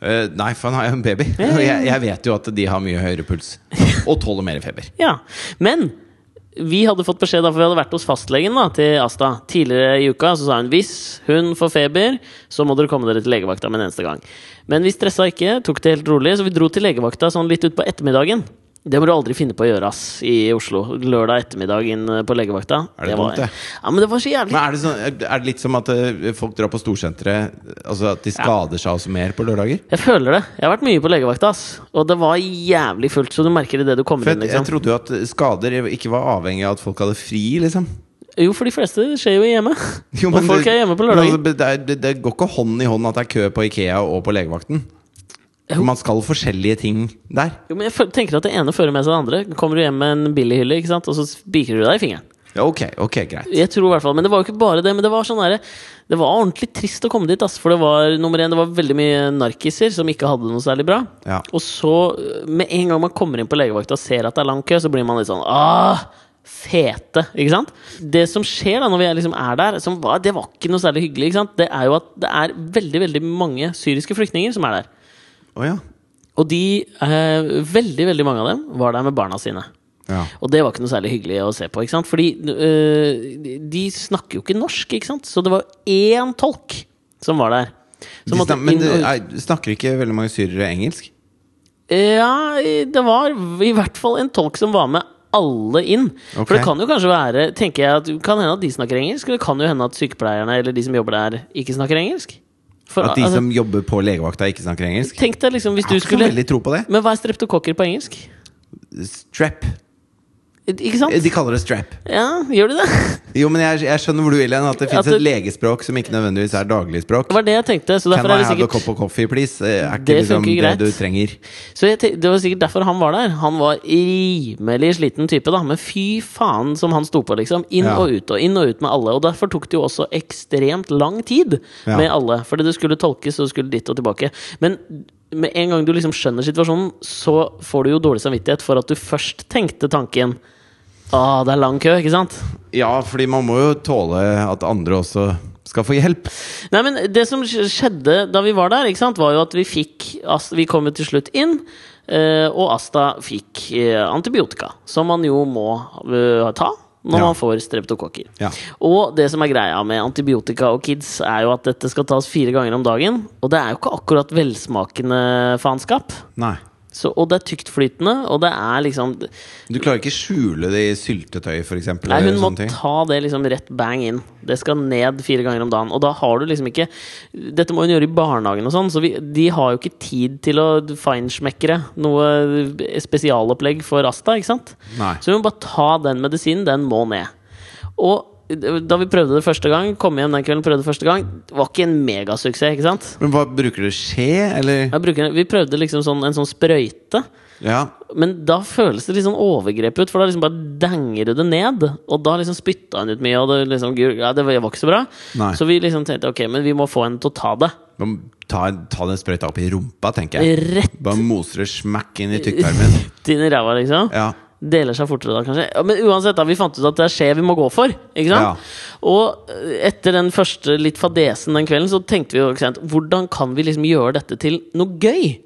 Eh, nei, for han har jo en baby. Og jeg, jeg vet jo at de har mye høyere puls. Og tåler mer feber. Ja. Men vi hadde fått beskjed, da, for vi hadde vært hos fastlegen da, til Asta tidligere i uka. Så sa hun hvis hun får feber, så må dere komme dere til legevakta med en eneste gang. Men vi stressa ikke, tok det helt rolig, så vi dro til legevakta sånn litt utpå ettermiddagen. Det må du aldri finne på å gjøre ass i Oslo. Lørdag ettermiddag inn på legevakta. Er det var, dumt, det? Ja, men det var så jævlig. Men er det, sånn, er det litt som at eh, folk drar på storsenteret Altså at de skader seg også mer på lørdager? Jeg føler det. Jeg har vært mye på legevakta, ass. Og det var jævlig fullt, så du merker det idet du kommer For inn. Liksom. jeg trodde jo at skader ikke var avhengig av at folk hadde fri, liksom. Jo, for de fleste skjer jo hjemme. Jo, og folk det- er hjemme på lørdag lørdager. altså, det, det, det går ikke hånd i hånd at det er kø på Ikea og på legevakten. For man skal forskjellige ting der. Jo, men jeg tenker at det ene fører med seg det andre. Kommer du hjem med en billighylle, ikke sant? og så spiker du deg i fingeren. Ja, ok, ok, greit. Jeg tror i hvert fall, Men det var jo ikke bare det. Men det var sånn der, Det var ordentlig trist å komme dit. Ass, for det var nummer én, det var veldig mye narkiser som ikke hadde noe særlig bra. Ja. Og så, med en gang man kommer inn på legevakta og ser at det er lang kø, så blir man litt sånn ah, fete. Ikke sant? Det som skjer da når vi liksom er der, som var, det var ikke noe særlig hyggelig, ikke sant? det er jo at det er veldig veldig mange syriske flyktninger som er der. Å ja. Og de, eh, veldig veldig mange av dem, var der med barna sine. ja. Og det var ikke noe særlig hyggelig å se på. ikke sant? Fordi øh, de- de snakker jo ikke norsk, ikke sant? så det var én tolk som var der. De Som måtte snak, men det er, snakker ikke veldig mange syrere engelsk? Ja, det var i hvert fall en tolk som var med alle inn. Okay. For det kan jo kanskje være tenker jeg, at kan hende at de snakker engelsk, eller det kan jo hende at sykepleierne eller de som jobber der, ikke snakker engelsk. For, At de altså, som jobber på legevakta, ikke snakker engelsk? Tenk deg liksom hvis du skulle veldig tro på det. Men hva er streptokokker på engelsk? Strap. Ikke sant? De kaller det strap. Ja, gjør de det? Jo, men jeg, jeg skjønner hvor du vil hen. At det fins du... et legespråk som ikke nødvendigvis er dagligspråk. Det var det jeg tenkte. Så Can I det have a cup of coffee, please? Eh, Er ikke Det liksom det greit. du trenger. Så jeg tenk, Det var sikkert derfor han var der. Han var rimelig sliten type, da. Men fy faen som han sto på, liksom. Inn Ja. og ut og inn og ut med alle. Og derfor tok det jo også ekstremt lang tid Ja. med alle. Fordi det skulle tolkes og det skulle dit og tilbake. Men med en gang du liksom skjønner situasjonen, så får du jo dårlig samvittighet for at du først tenkte tanken Å, det er lang kø, ikke sant? Ja, fordi man må jo tåle at andre også skal få hjelp. Nei, men Det som skjedde da vi var der, ikke sant, var jo at vi fikk Vi kom jo til slutt inn, eh, og Asta fikk eh, antibiotika. Som man jo må eh, ta når Ja. man får streptokokker. Ja. Og det som er greia med antibiotika og kids, er jo at dette skal tas fire ganger om dagen. Og det er jo ikke akkurat velsmakende faenskap. Nei. Så, og det er tyktflytende, og det er liksom Du klarer ikke skjule det i syltetøy, f.eks.? Nei, hun må ta det liksom rett bang inn. Det skal ned fire ganger om dagen. Og da har du liksom ikke Dette må hun gjøre i barnehagen og sånn, så vi, de har jo ikke tid til å feinschmeckere noe spesialopplegg for Asta, ikke sant? Nei. Så vi må bare ta den medisinen. Den må ned. Og da vi prøvde det første gang, kom hjem den kvelden prøvde det første gang, det var ikke en megasuksess, ikke sant? Men hva bruker du? Skje, eller? Bruker, vi prøvde liksom sånn, en sånn sprøyte. Ja. Men da føles det litt sånn overgrep ut, for da liksom bare danger du det ned. Og da liksom spytta han ut mye, og det liksom ja, det var ikke så bra. Nei. Så vi liksom tenkte ok, men vi må få en til å ta det. Ta, ta den sprøyta opp i rumpa, tenker jeg. Rett Bare moser det smakk inn i tykktarmen. inn i ræva, liksom. Ja. Deler seg fortere da, kanskje. Men uansett, da, vi fant ut at det er skje vi må gå for. Ikke sant? Ja. Og eh, etter den første litt fadesen den kvelden, så tenkte vi jo ikke sant, hvordan kan vi liksom gjøre dette til noe gøy?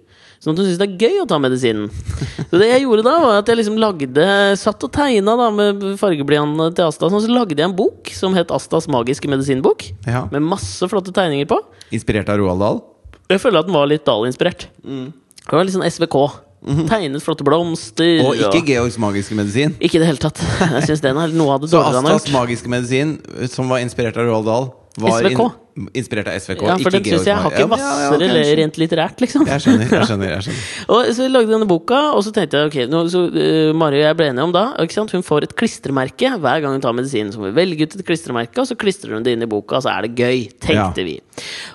Sånn at hun syns det er gøy å ta medisinen. Så det jeg gjorde da, var at jeg liksom lagde Satt og tegna da med fargeblyant til Asta. Sånn, så lagde jeg en bok som het Astas magiske medisinbok. ja. Med masse flotte tegninger på. Inspirert av Roald Dahl? Jeg føler at den var litt Dahl-inspirert. Det var litt sånn SVK. Tegnet flotte blomster. Og ikke Georgs magiske medisin. Ikke i det hele tatt. Jeg synes den er noe av det Så dårligere han har Astas gjort. magiske medisin, som var inspirert av Roald Dahl, var SVK. in- inspirert av SVK, Ja, for ikke den syns jeg har mag- ikke Ja, ja, hvassere rent litterært, liksom. Jeg skjønner. jeg skjønner, jeg skjønner Og så vi lagde denne boka, og så tenkte jeg ok, nå, så, uh, Mari og jeg ble enige om da ikke sant? Hun får et klistremerke hver gang hun tar medisinen. Så må vi velge ut et klistremerke, og så klistrer hun det inn i boka, og så er det gøy. Tenkte Ja. vi.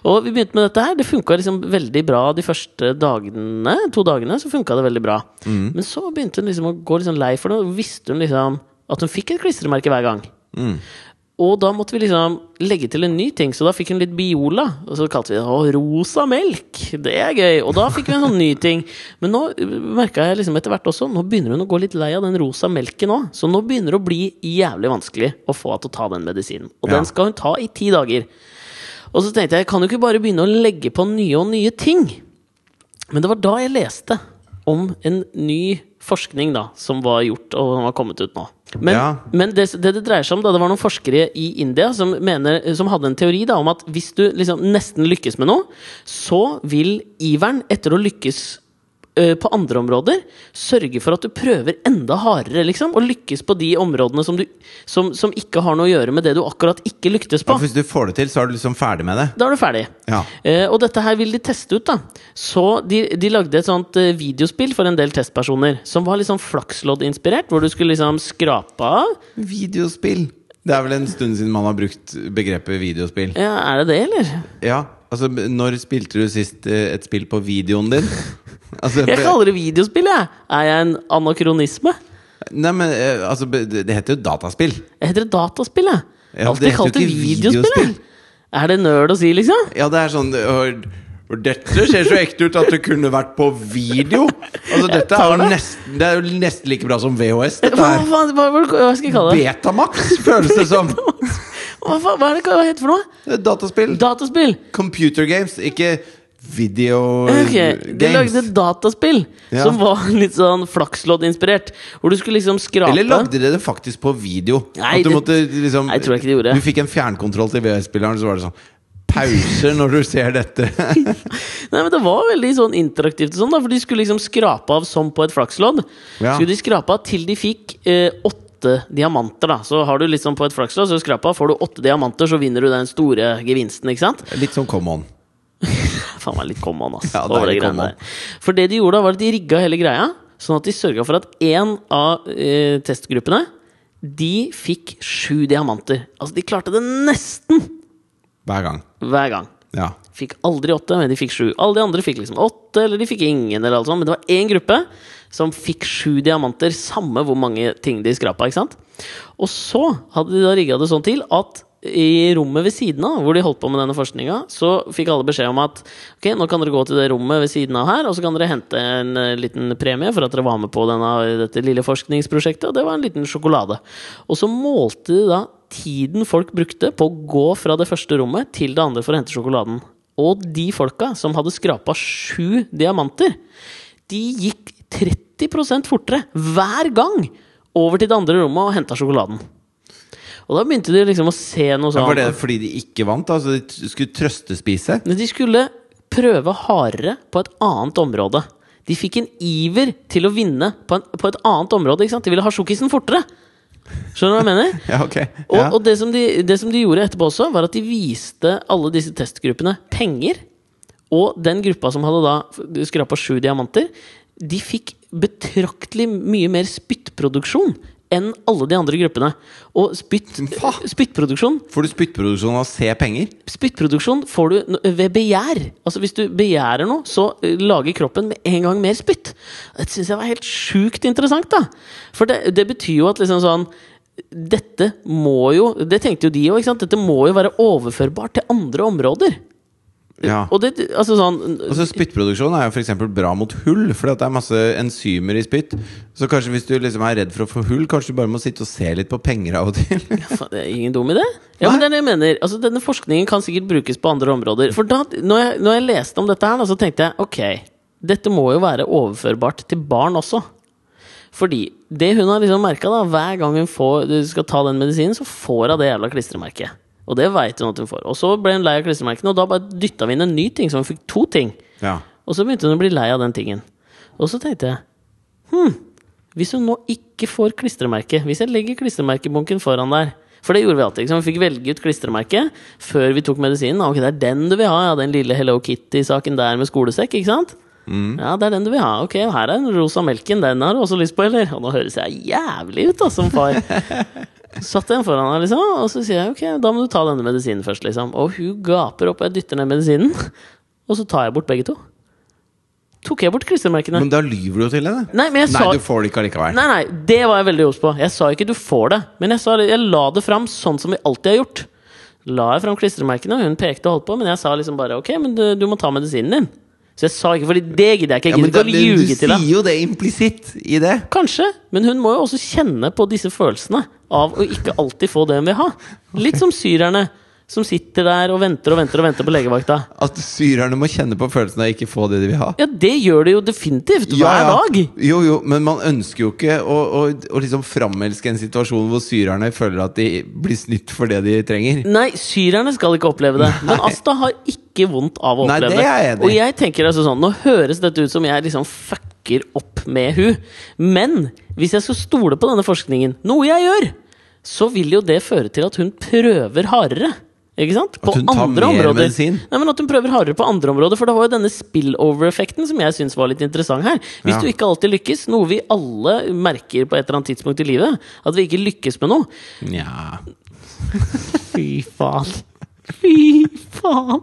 Og vi begynte med dette her. Det funka liksom veldig bra de første dagene. To dagene så funka det veldig bra. Mm. Men så begynte hun liksom å gå litt sånn lei for det, og visste hun liksom at hun fikk et klistremerke hver gang. Mm. Og da måtte vi liksom legge til en ny ting, så da fikk hun litt Biola. Og så kalte vi det å, rosa melk. Det er gøy. Og da fikk vi en sånn ny ting. Men nå merka jeg liksom etter hvert også, nå begynner hun å gå litt lei av den rosa melken òg. Så nå begynner det å bli jævlig vanskelig å få henne til å ta den medisinen. Og Ja. den skal hun ta i ti dager. Og så tenkte jeg, kan jo ikke bare begynne å legge på nye og nye ting. Men det var da jeg leste om en ny forskning da, som var gjort og som har kommet ut nå. Men, Ja. men det, det det dreier seg om, da, det var noen forskere i India som, mener, som hadde en teori da, om at hvis du liksom nesten lykkes med noe, så vil iveren etter å lykkes på andre områder sørge for at du prøver enda hardere, liksom, og lykkes på de områdene som, du, som, som ikke har noe å gjøre med det du akkurat ikke lyktes Ja, på. for hvis du får det til, så er du liksom ferdig med det. Da er du ferdig. Ja. Eh, og dette her vil de teste ut, da. Så de, de lagde et sånt eh, videospill for en del testpersoner. Som var litt sånn flakslodd-inspirert, hvor du skulle liksom skrape av. Videospill. Det er vel en stund siden man har brukt begrepet videospill. Ja, er det det, eller? Ja, altså Når spilte du sist eh, et spill på videoen din? Altså, Jeg kaller det videospill, jeg. Er jeg en anakronisme? Nei, men eh, altså, det heter jo dataspill. Jeg heter det dataspill, jeg. Ja, Alltid det kalt det videospill, videospill. Er det nerd å si, liksom? Ja, det er sånn dette ser så ekte ut at det kunne vært på video! Altså Dette er jo nesten, det er jo nesten like bra som VHS. Dette her hva, hva, hva, hva skal jeg kalle det? Betamax, føles det som! Hva, faen, hva er det hva heter det for noe? Dataspill. Dataspill! Computer games, ikke video Ok, De lagde et dataspill Ja. som var litt sånn flakslodd-inspirert. Hvor du skulle liksom skrape Eller lagde dere det faktisk på video? Nei, det- måtte liksom Nei, tror jeg ikke de gjorde. Du fikk en fjernkontroll til VHS-spilleren, så var det sånn Pauser når du ser dette. Nei, men Det var veldig sånn interaktivt, sånn da for de skulle liksom skrape av som på et flakslodd. Ja. Skulle de skrape av til de fikk eh, åtte diamanter. da Så har du liksom på et flakslodd, så skrapa, får du åtte diamanter, så vinner du den store gevinsten. ikke sant? Litt sånn come on. Faen meg litt come on, ass. Ja, det er det come on. For det de gjorde da, var at de rigga hele greia, sånn at de sørga for at én av eh, testgruppene de fikk sju diamanter. Altså, de klarte det nesten Hver gang. hver gang. Ja. Fikk aldri åtte, men de fikk sju. Alle de andre fikk liksom åtte, eller de fikk ingen. eller alt sånt Men det var én gruppe som fikk sju diamanter, samme hvor mange ting de skrapa. ikke sant? Og så hadde de da rigga det sånn til at i rommet ved siden av, hvor de holdt på med denne forskninga, så fikk alle beskjed om at ok, nå kan dere gå til det rommet ved siden av her, og så kan dere hente en eh, liten premie for at dere var med på denne, dette lille forskningsprosjektet, og det var en liten sjokolade. Og så målte de da tiden folk brukte på å gå fra det første rommet til det andre for å hente sjokoladen. Og de folka som hadde skrapa sju diamanter, de gikk 30% fortere hver gang over til det andre rommet og henta sjokoladen. Og da begynte de liksom å se noe sånn Var det fordi de ikke vant? Altså de skulle trøstespise? De skulle prøve hardere på et annet område. De fikk en iver til å vinne på, en, på et annet område. ikke sant? De ville ha sjokkisen fortere! Skjønner du hva jeg mener? Ja, ok. Og, og det, som de, det som de gjorde etterpå også, var at de viste alle disse testgruppene penger. Og den gruppa som hadde da skrapa sju diamanter, de fikk betraktelig mye mer spyttproduksjon enn alle de andre gruppene. Og spytt, spyttproduksjon Får du spyttproduksjon av å se penger? Spyttproduksjon får du ved begjær. Altså Hvis du begjærer noe, så eh, lager kroppen med en gang mer spytt. Det syns jeg var helt sjukt interessant. da For det, det betyr jo at liksom sånn Dette må jo Det tenkte jo de òg. Dette må jo være overførbart til andre områder. Ja. Og det, altså sånn Altså Spyttproduksjon er jo f.eks. bra mot hull, fordi det er masse enzymer i spytt. Så kanskje hvis du liksom er redd for å få hull, kanskje du bare må sitte og se litt på penger av og til. Faen, Det er ingen dum idé. Ja, men det er det jeg mener. Altså, denne forskningen kan sikkert brukes på andre områder. For da, når, jeg, når jeg leste om dette her, da, så tenkte jeg ok, dette må jo være overførbart til barn også. Fordi det hun har liksom merka, hver gang hun får, skal ta den medisinen, så får hun det jævla klistremerket. Og det veit hun at hun får. Og så ble hun lei av klistremerkene, og da bare dytta vi inn en ny ting, så hun fikk to ting. Ja. Og så begynte hun å bli lei av den tingen. Og så tenkte jeg Hm, hvis hun nå ikke får klistremerke Hvis jeg legger klistremerkebunken foran der For det gjorde vi alltid. Sant? Vi fikk velge ut klistremerket før vi tok medisinen. Ok, det er den du vil ha, ja. Den lille Hello Kitty-saken der med skolesekk, ikke sant? Ja, det er den du vil ha. Ok, her er den rosa melken. Den har du også lyst på, eller? Og nå høres jeg jævlig ut, da, som far. Satt den foran henne, liksom, og så sier jeg ok, da må du ta denne medisinen først, liksom. Og hun gaper opp, og jeg dytter ned medisinen, og så tar jeg bort begge to. Tok jeg bort klistremerkene? Men da lyver du jo til henne. Nei, men jeg Nei, du får det ikke allikevel. Nei, nei, det var jeg veldig obs på. Jeg sa ikke du får det, men jeg, sa, jeg la det fram sånn som vi alltid har gjort. La jeg fram klistremerkene, og hun pekte og holdt på, men jeg sa liksom bare ok, men du, du må ta medisinen din. Så jeg sa ikke, fordi det gidder jeg ikke. Ja, Jeg gidder da, ikke å du ljuge til sier deg. jo det implisitt i det. Kanskje, men hun må jo også kjenne på disse følelsene av å ikke alltid få det hun vil ha. Litt som syrerne som sitter der og venter og venter og venter på legevakta. At syrerne må kjenne på følelsen av ikke få det de vil ha. Ja, det gjør de jo definitivt hver Ja, ja. dag. Jo, jo, men man ønsker jo ikke å, å, å liksom framelske en situasjon hvor syrerne føler at de blir snytt for det de trenger. Nei, syrerne skal ikke oppleve det. Men Asta har ikke vondt av å Nei, oppleve det er i. Og jeg tenker altså sånn Nå høres dette ut som jeg liksom fucker opp med hun Men hvis jeg skal stole på denne forskningen, noe jeg gjør, så vil jo det føre til at hun prøver hardere. Ikke sant? På At hun tar andre mer områder. medisin? Nei, men At hun prøver hardere på andre områder. For det var jo denne spillover-effekten som jeg syns var litt interessant her. Hvis Ja. du ikke alltid lykkes, noe vi alle merker på et eller annet tidspunkt i livet, at vi ikke lykkes med noe, Nja Fy faen. Fy faen.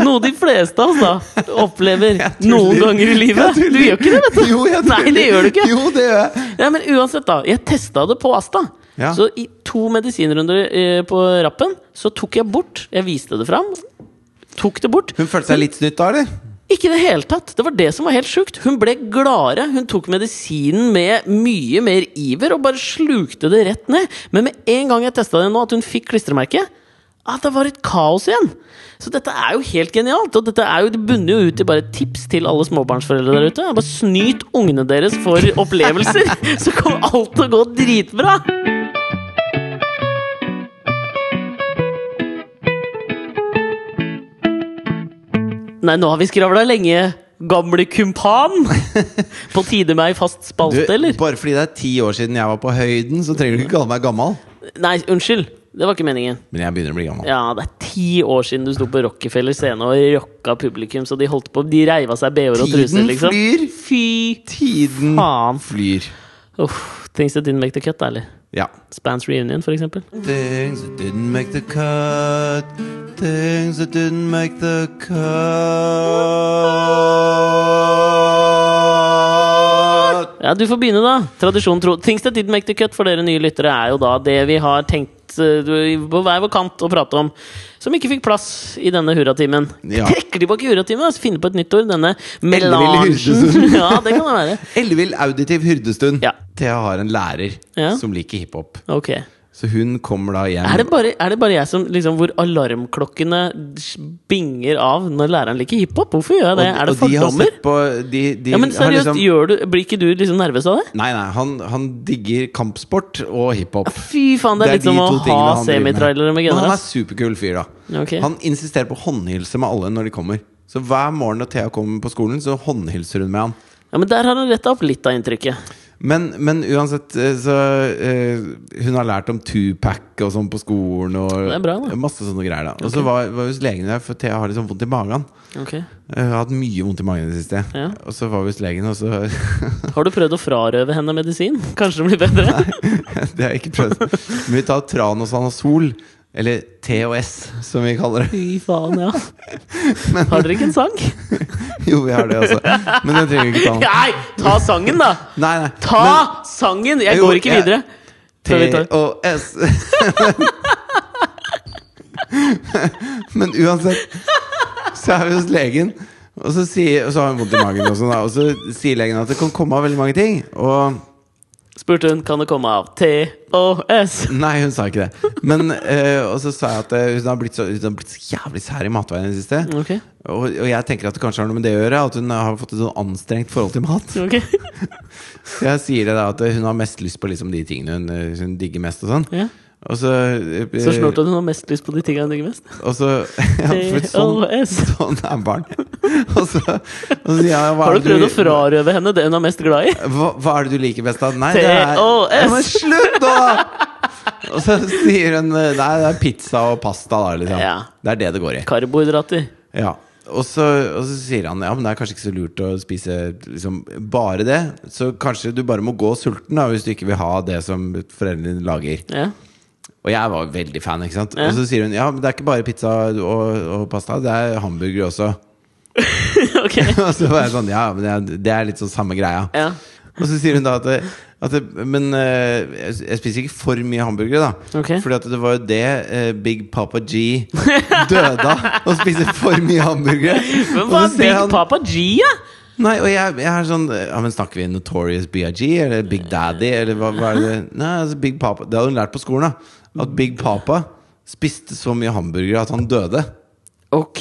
Noe de fleste av oss da opplever noen ganger i livet. Du gjør ikke det, vet du! Jo, Nei, det gjør du ikke. Jo, det gjør jeg. Ja, men uansett, da. Jeg testa det på Asta. Ja. Så i to medisinrunder eh, på rappen så tok jeg bort Jeg viste det fram. tok det bort. Hun følte seg litt snytt da, eller? Ikke i det hele tatt! Det var det som var helt sjukt. Hun ble gladere. Hun tok medisinen med mye mer iver og bare slukte det rett ned. Men med en gang jeg testa det nå, at hun fikk klistremerke, at det var et kaos igjen! Så dette er jo helt genialt. Og dette jo, det bunner jo ut i bare et tips til alle småbarnsforeldre der ute. Bare snyt ungene deres for opplevelser, så kommer alt til å gå dritbra! Nei, nå har vi skravla lenge. Gamle kumpan! På tide med ei fast spalte, eller? bare fordi det er ti år siden jeg var på høyden, så trenger du ikke kalle meg gammal. Nei, unnskyld. Det var ikke meningen. Men jeg begynner å bli gammel. Ja, det er ti år siden du sto på Rockefeller scene og rocka publikum, så de holdt på De reiva seg bh-er og truser, Tiden liksom. flyr. Fy Tiden faen. flyr. Uff. Things that didn't make the cut, ærlig. Ja. Spans reunion, for eksempel. Things that didn't make the cut. Things that didn't make the cut. Ja, du får begynne, da. Tradisjonen tro. Things that didn't make the cut for dere nye lyttere er jo da det vi har tenkt eh, på hver vår kant å prate om, som ikke fikk plass i denne hurratimen. Ja. Trekker tilbake hurratimen, og finner på et nytt ord. Denne melangen. ja, det kan det være. Ellevill auditiv hyrdestund. Ja. Thea har en lærer Ja. som liker hiphop. Ok. Så hun kommer da hjem Er det bare, er det bare jeg som liksom Hvor alarmklokkene binger av når læreren liker hiphop? Hvorfor gjør jeg det? Og- er det fordommer? de På, de, de Ja, men seriøst, liksom- du, blir ikke du liksom nervøs av det? Nei, nei, han, han digger kampsport og hiphop. Fy faen, det er, litt som å ha semitrailere med Men han er superkul fyr, da. Okay. Han insisterer på å håndhilse med alle når de kommer. Så hver morgen når Thea kommer på skolen, så håndhilser hun med han. Ja, men der har han retta opp litt av inntrykket. Men, men uansett, eh, så uh, Hun har lært om Tupac og sånn på skolen. Og bra, masse sånne greier. da Og så var, var hos legen der, for Thea har liksom vondt i magen. Okay. Hun har hatt mye vondt i magen i det siste. Ja. Og så var vi hos legen, og så Har du prøvd å frarøve henne medisin? Kanskje det blir bedre? Nei, Det har jeg ikke prøvd. Men vi tar Tranosanazol. Eller TOS, som vi kaller det. Fy faen, ja. Har dere ikke en sang? Jo, vi har det også. Men den trenger vi ikke ta. Nei, ta sangen, da! Nei, nei. Ta sangen! Jeg Jo, går ikke videre. TOS. Men uansett, så er vi hos legen. Og så, sier, og så har hun vondt i magen, og, sånn, og så sier legen at det kan komme av veldig mange ting. Og Spurte hun kan det komme av TOS. Nei, hun sa ikke det. Men, uh, og så sa jeg at eh, hun har blitt så, har blitt så jævlig sær i matveien i det siste. Okay. Og, og jeg tenker at det kanskje har noe med det å gjøre. At hun har fått et sånn anstrengt forhold til mat. Okay. Så jeg sier det da at hun har mest lyst på liksom de tingene hun, hun digger mest. Og sånn ja. Og så eh, Så snort at hun har mest lyst på de tingene hun digger mest. Og så ja, sånn, sånn er barn. Og så, og så ja, Har du prøvd prøvd å frarøve henne det hun er mest glad i? hva, hva er det du liker best av? Nei, det er Ja, Men slutt, da! Og så sier hun Nei, det er pizza og pasta, da. Liksom. Ja. Det er det det går i. Karbohydrater. Ja. Og så, og så sier han ja, men det er kanskje ikke så lurt å spise liksom, bare det. Så kanskje du bare må gå sulten da hvis du ikke vil ha det som foreldrene dine lager. Ja. Og jeg var veldig fan. ikke sant? Ja. Og så sier hun ja, men det er ikke bare pizza og, og pasta, det er hamburger også. ok. og så var jeg sånn ja, men det er, litt sånn samme greia. Ja. Og så sier hun da at, det, at det, Men eh, jeg, spiser ikke for mye hamburgere, da. Okay. Fordi at det var jo det eh, Big Papa G døde av. Å spise for mye hamburgere. Men hva er Big han- Papa G, ja? Nei, og jeg, jeg er sånn ja, men Snakker vi Notorious BIG eller Big Daddy? Eller hva, hva er det? Nei, altså Big Papa Det hadde hun lært på skolen. da At Big Papa spiste så mye hamburgere at han døde. Ok.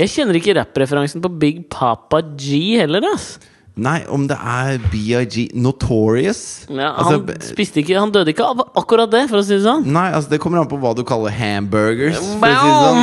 Jeg kjenner ikke rappreferansen på Big Papa G heller, ass. Nei, om det er BIG Notorious? Ja, Altså, han spiste ikke Han døde ikke av akkurat det, for å si det sånn. Nei, altså det kommer an på hva du kaller hamburgers. Å si det sånn.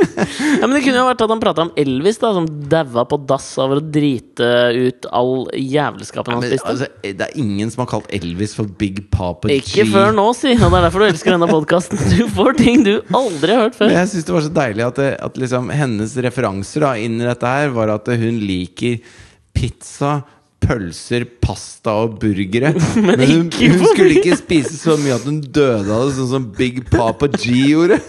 ja, men Det kunne jo vært at han prata om Elvis, da som daua på dass av å drite ut all jævelskapen han Men, spiste. altså, det er ingen som har kalt Elvis for Big Papa Ikke G. før nå, si! Og det er derfor du elsker denne podkasten. Du får ting du aldri har hørt før. Men jeg syns det var så deilig at, det, at liksom hennes referanser da inn i dette her, var at hun liker pizza, pølser, pasta og burgere. Men, hun, ikke hun skulle ikke spise så mye at hun døde av det, sånn som Big Papa G gjorde.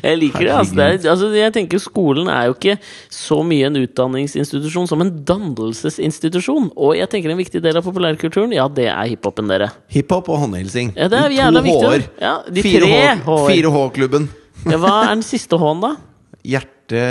Jeg liker det. Altså, det er, altså, jeg tenker Skolen er jo ikke så mye en utdanningsinstitusjon som en dannelsesinstitusjon. Og jeg tenker en viktig del av populærkulturen, ja, det er hiphopen, dere. Hiphop og håndhilsing. Ja, det er jævla viktig. Ja, de Fire tre H- 4H-klubben. Ja, hva er den siste H-en, da? Hjerte,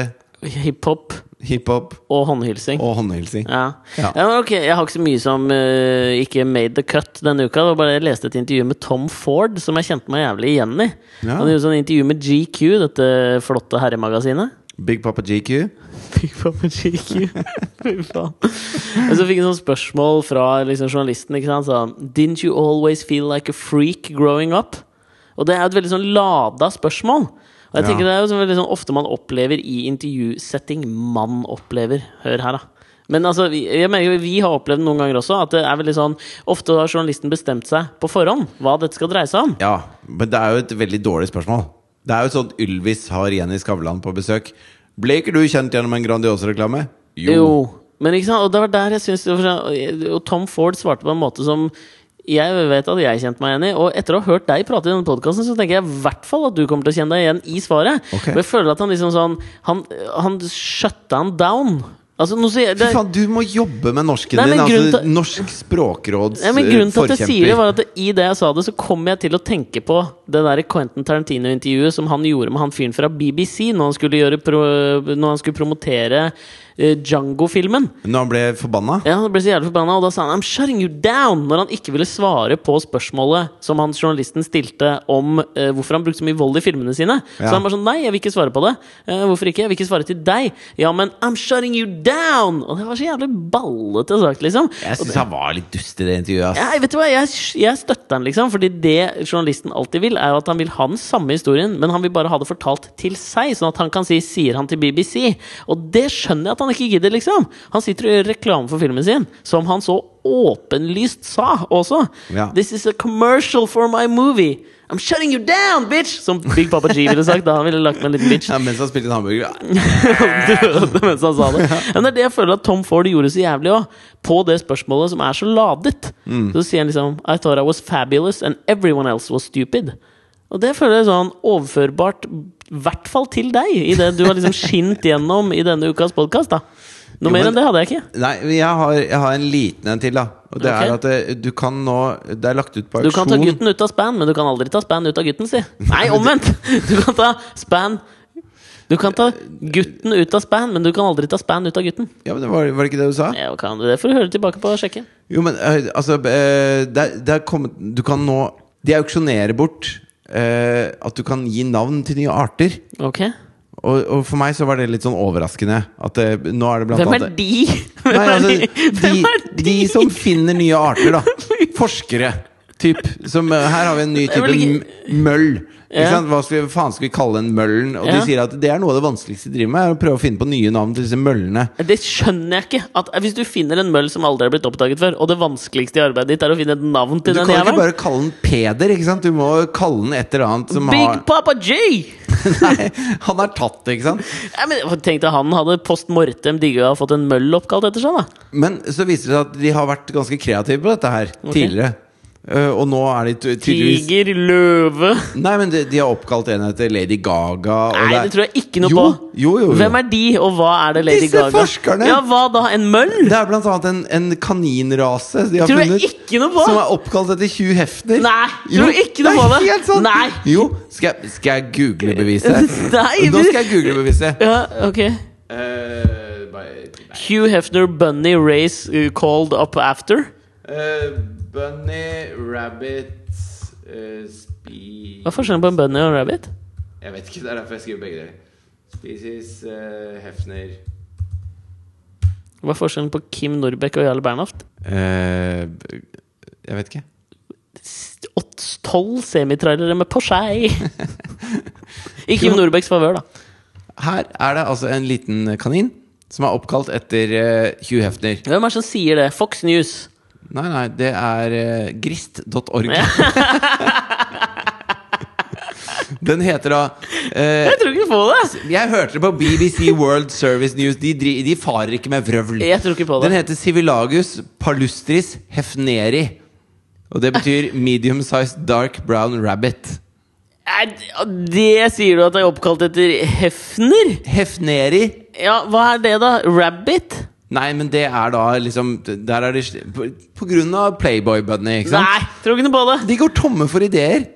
Hiphop hiphop og håndhilsing. og håndhilsing. Ja. Ja. Ja. ok, Jeg har ikke så mye som uh, ikke made the cut denne uka. Det var bare Jeg leste et intervju med Tom Ford som jeg kjente meg jævlig igjen i. Ja. Han gjorde sånn intervju med GQ, dette flotte herremagasinet. Big Papa GQ. Big Papa GQ. Fy faen. Og så fikk jeg sånn spørsmål fra liksom, journalisten. Ikke sant? Sa, Didn't you always feel like a freak growing up? Og det er et veldig sånn lada spørsmål. Og jeg Ja. tenker Det er jo veldig sånn ofte man opplever i intervjusetting. Man opplever. Hør her, da. Men altså, vi, jeg mener, jo, vi har opplevd noen ganger også at det er veldig sånn Ofte har journalisten bestemt seg på forhånd hva dette skal dreie seg om. Ja, men det er jo et veldig dårlig spørsmål. Det er jo sånn Ylvis har Jenny Skavlan på besøk. Ble ikke du kjent gjennom en Grandiosa-reklame? Men ikke sant? Og det var der jeg sånn- Og Tom Ford svarte på en måte som jeg vet at jeg kjente meg igjen i. Og etter å ha hørt deg prate i denne podkasten, så tenker jeg i hvert fall at du kommer til å kjenne deg igjen i svaret. Okay. Og jeg føler at han liksom sånn Han, han shutta han down. Altså, sier det, Fy faen, du må jobbe med norsken Nei, din! Altså, norsk språkråds ja, men Grunnen til at jeg sier det, var at i det jeg sa det, så kom jeg til å tenke på det der Quentin Tarantino-intervjuet som han gjorde med han fyren fra BBC når han skulle, gjøre når han skulle promotere Django-filmen. Når han ble forbanna? Ja, han ble så jævlig forbanna, og da sa han 'I'm shutting you down' når han ikke ville svare på spørsmålet som han journalisten stilte om eh, hvorfor han brukte så mye vold i filmene sine. Ja. Så han bare sånn 'Nei, jeg vil ikke svare på det'. Eh, 'Hvorfor ikke? Jeg vil ikke svare til deg'. 'Ja, men I'm shutting you down'! Og det var så jævlig ballete sagt, liksom. Jeg syns han var litt dust i det intervjuet. Ass. ja, vet du hva, jeg, jeg støtter han, liksom. Fordi det journalisten alltid vil, er jo at han vil ha den samme historien, men han vil bare ha det fortalt til seg, sånn at han kan si 'sier han til BBC'. Og det skjønner jeg at han ikke gidder, liksom. Han sitter og gjør reklame for filmen sin, som han så åpenlyst sa også. Ja. 'This is a commercial for my movie'. I'm shutting you down, bitch! Som Big Papa G ville sagt. Da han ville lagt med en liten bitch. Ja, mens han spilte hamburger. døde mens han sa det. Men det er det jeg føler at Tom Ford gjorde så jævlig òg. På det spørsmålet som er så ladet. Så sier han liksom I thought I was fabulous and everyone else was stupid. Og det føler jeg sånn overførbart, i hvert fall til deg, i det du har liksom skint gjennom i denne ukas podkast. Noe Jo, mer enn det hadde jeg ikke. Nei, jeg har, jeg har en liten en til, da. Og det okay. er at det, du kan nå Det er lagt ut på auksjon Du kan ta gutten ut av span, men du kan aldri ta span ut av gutten, si. Nei, omvendt! Du kan ta span Du kan ta gutten ut av span, men du kan aldri ta span ut av gutten. Ja, men det var, var det ikke det du sa? Ja, kan du det får du høre tilbake på og sjekke. Jo, men eh, altså eh, det, er- det er kommet Du kan nå De auksjonerer bort eh, at du kan gi navn til nye arter. Ok? Og, og for meg så var det litt sånn overraskende. At det, nå er det blant Hvem er de? Hvem Nei, altså, de? de, Hvem er de som finner nye arter, da. Forskere. Typ. Som, eh, her har vi en ny type møll. Ikke Ja. Hva skal vi, faen skal vi kalle den møllen? Og Ja. de sier at det er noe av det vanskeligste de driver med. Er å prøve å finne på nye navn til disse møllene. Det skjønner jeg ikke. At Hvis du finner en møll som aldri er blitt oppdaget før, og det vanskeligste i arbeidet ditt er å finne et navn til Du den kan ikke bare kalle den Peder. ikke sant? Du må kalle den et eller annet som Big har Papa J! Nei, han er tatt ikke sant? Ja, men Tenk deg han hadde post mortem digga og fått en møll oppkalt etter seg, da. Men så viser det seg at de har vært ganske kreative på dette her okay. tidligere. Eh, og nå er de tydeligvis Tiger, løve Nei, men de, de har oppkalt en etter Lady Gaga. Nei, er- det tror jeg ikke noe jo, på. Jo, jo, jo. Hvem er de, og hva er det Lady Disse Gaga forskerne! Ja, hva da? En møll? Det er blant annet en, en kaninrase de har Tror jeg ikke noe på! Som er oppkalt etter Hugh Hefner. Nei, Jo, tror ikke noe det på er det. helt sant. Nei. Jo, skal jeg, skal jeg google beviset? Nei, Nå skal jeg google beviset. Ja, ok. uh, by, by. Hugh Hefner Bunny Race uh, called up after. Eh, bunny, rabbit uh, species Hva er forskjellen på en bunny og en rabbit? Jeg vet ikke, det er derfor jeg skriver begge deler. Species uh, Hefner Hva er forskjellen på Kim Norbekk og Jarle Bernhoft? Uh, Jeg vet ikke. Tolv semitrailere med Porsche! I Kim Norbecks favør, da. Her er det altså en liten kanin som er oppkalt etter uh, Hugh Hefner. Hvem er det som sier det? Fox News. Nei, nei, det er uh, grist.org. Den heter da eh, Jeg tror ikke på det! Jeg hørte det på BBC World Service News. De, de farer ikke med vrøvl. Jeg tror ikke på Den det. heter Civilagus palustris hefneri. Og det betyr medium-sized dark brown rabbit. Det sier du at det er oppkalt etter Hefner? Hefneri Ja, hva er det, da? Rabbit? Nei, men det er da liksom Der er de På, på grunn av Playboy Bunny, ikke sant? Nei, tror ikke noe på det. De går tomme for ideer.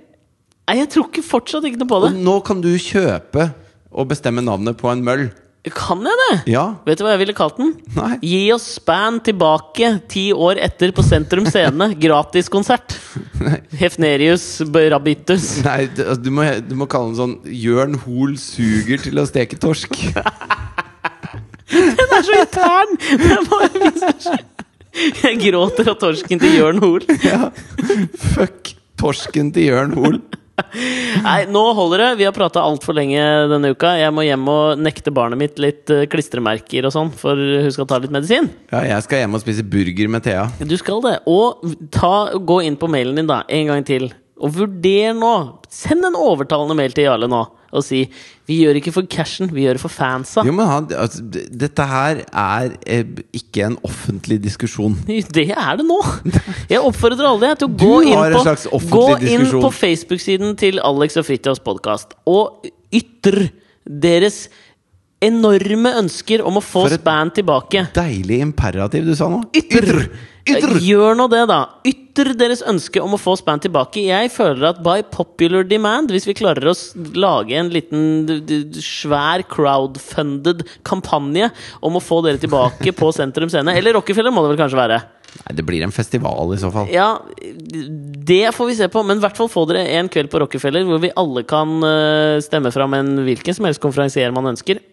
Nei, Jeg tror ikke fortsatt ikke noe på det. Og nå kan du kjøpe og bestemme navnet på en møll. Kan jeg det? Ja. Vet du hva jeg ville kalt den? Nei. Gi oss Span tilbake ti år etter på Sentrum Scene. Gratiskonsert. Hefnerius Rabitus. Nei, altså, du må, du må kalle den sånn Jørn Hoel suger til å steke torsk. Den er så intern! Det er bare viser seg. Jeg gråter av torsken til Jørn Hoel. Ja. Fuck torsken til Jørn Hoel. Nei, nå holder det. Vi har prata altfor lenge denne uka. Jeg må hjem og nekte barnet mitt litt eh, klistremerker og sånn, for hun skal ta litt medisin. Ja, jeg skal hjem og spise burger med Thea. Du skal det. Og ta, gå inn på mailen din da, en gang til. Og vurder nå. Send en overtalende mail til Jarle nå og si vi gjør ikke for cashen, vi gjør det for fansa. Jo, men han, altså, dette her er eh, ikke en offentlig diskusjon. Det er det nå! Jeg oppfordrer alle til å gå inn på, gå inn på Facebook-siden til Alex og Fritjofs podkast og ytre deres enorme ønsker om å få Span tilbake. Deilig imperativ du sa nå. Ytr! Ytr! Gjør nå det, da. Ytr deres ønske om å få Span tilbake. Jeg føler at by popular demand, hvis vi klarer å lage en liten svær crowdfunded kampanje om å få dere tilbake på Sentrum Scene, eller Rockefeller må det vel kanskje være. Nei, det blir en festival i så fall. Ja, det får vi se på, men i hvert fall få dere en kveld på Rockefeller hvor vi alle kan eh, stemme fram en hvilken som helst konferansier man ønsker.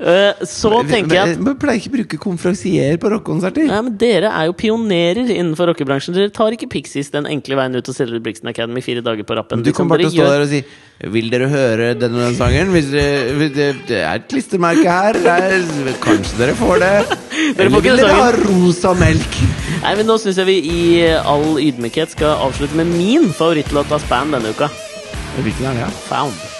Eh, så tenker jeg at men pleier ikke å bruke konferansier på rockekonserter. Dere er jo pionerer innenfor rockebransjen. Dere tar ikke Pixies den enkle veien ut og selger Brixton Academy fire dager på rappen. Du liksom. kommer bare til å stå stå der og si Vil dere høre denne og den sangen? Hvis dere, hvis det, det er et klistremerke her. Er, kanskje dere får det. får Eller vil dere ha rosa melk? Nei, men Nå syns jeg vi i all ydmykhet skal avslutte med min favorittlåt av Span denne uka. Hvilken er det? Found.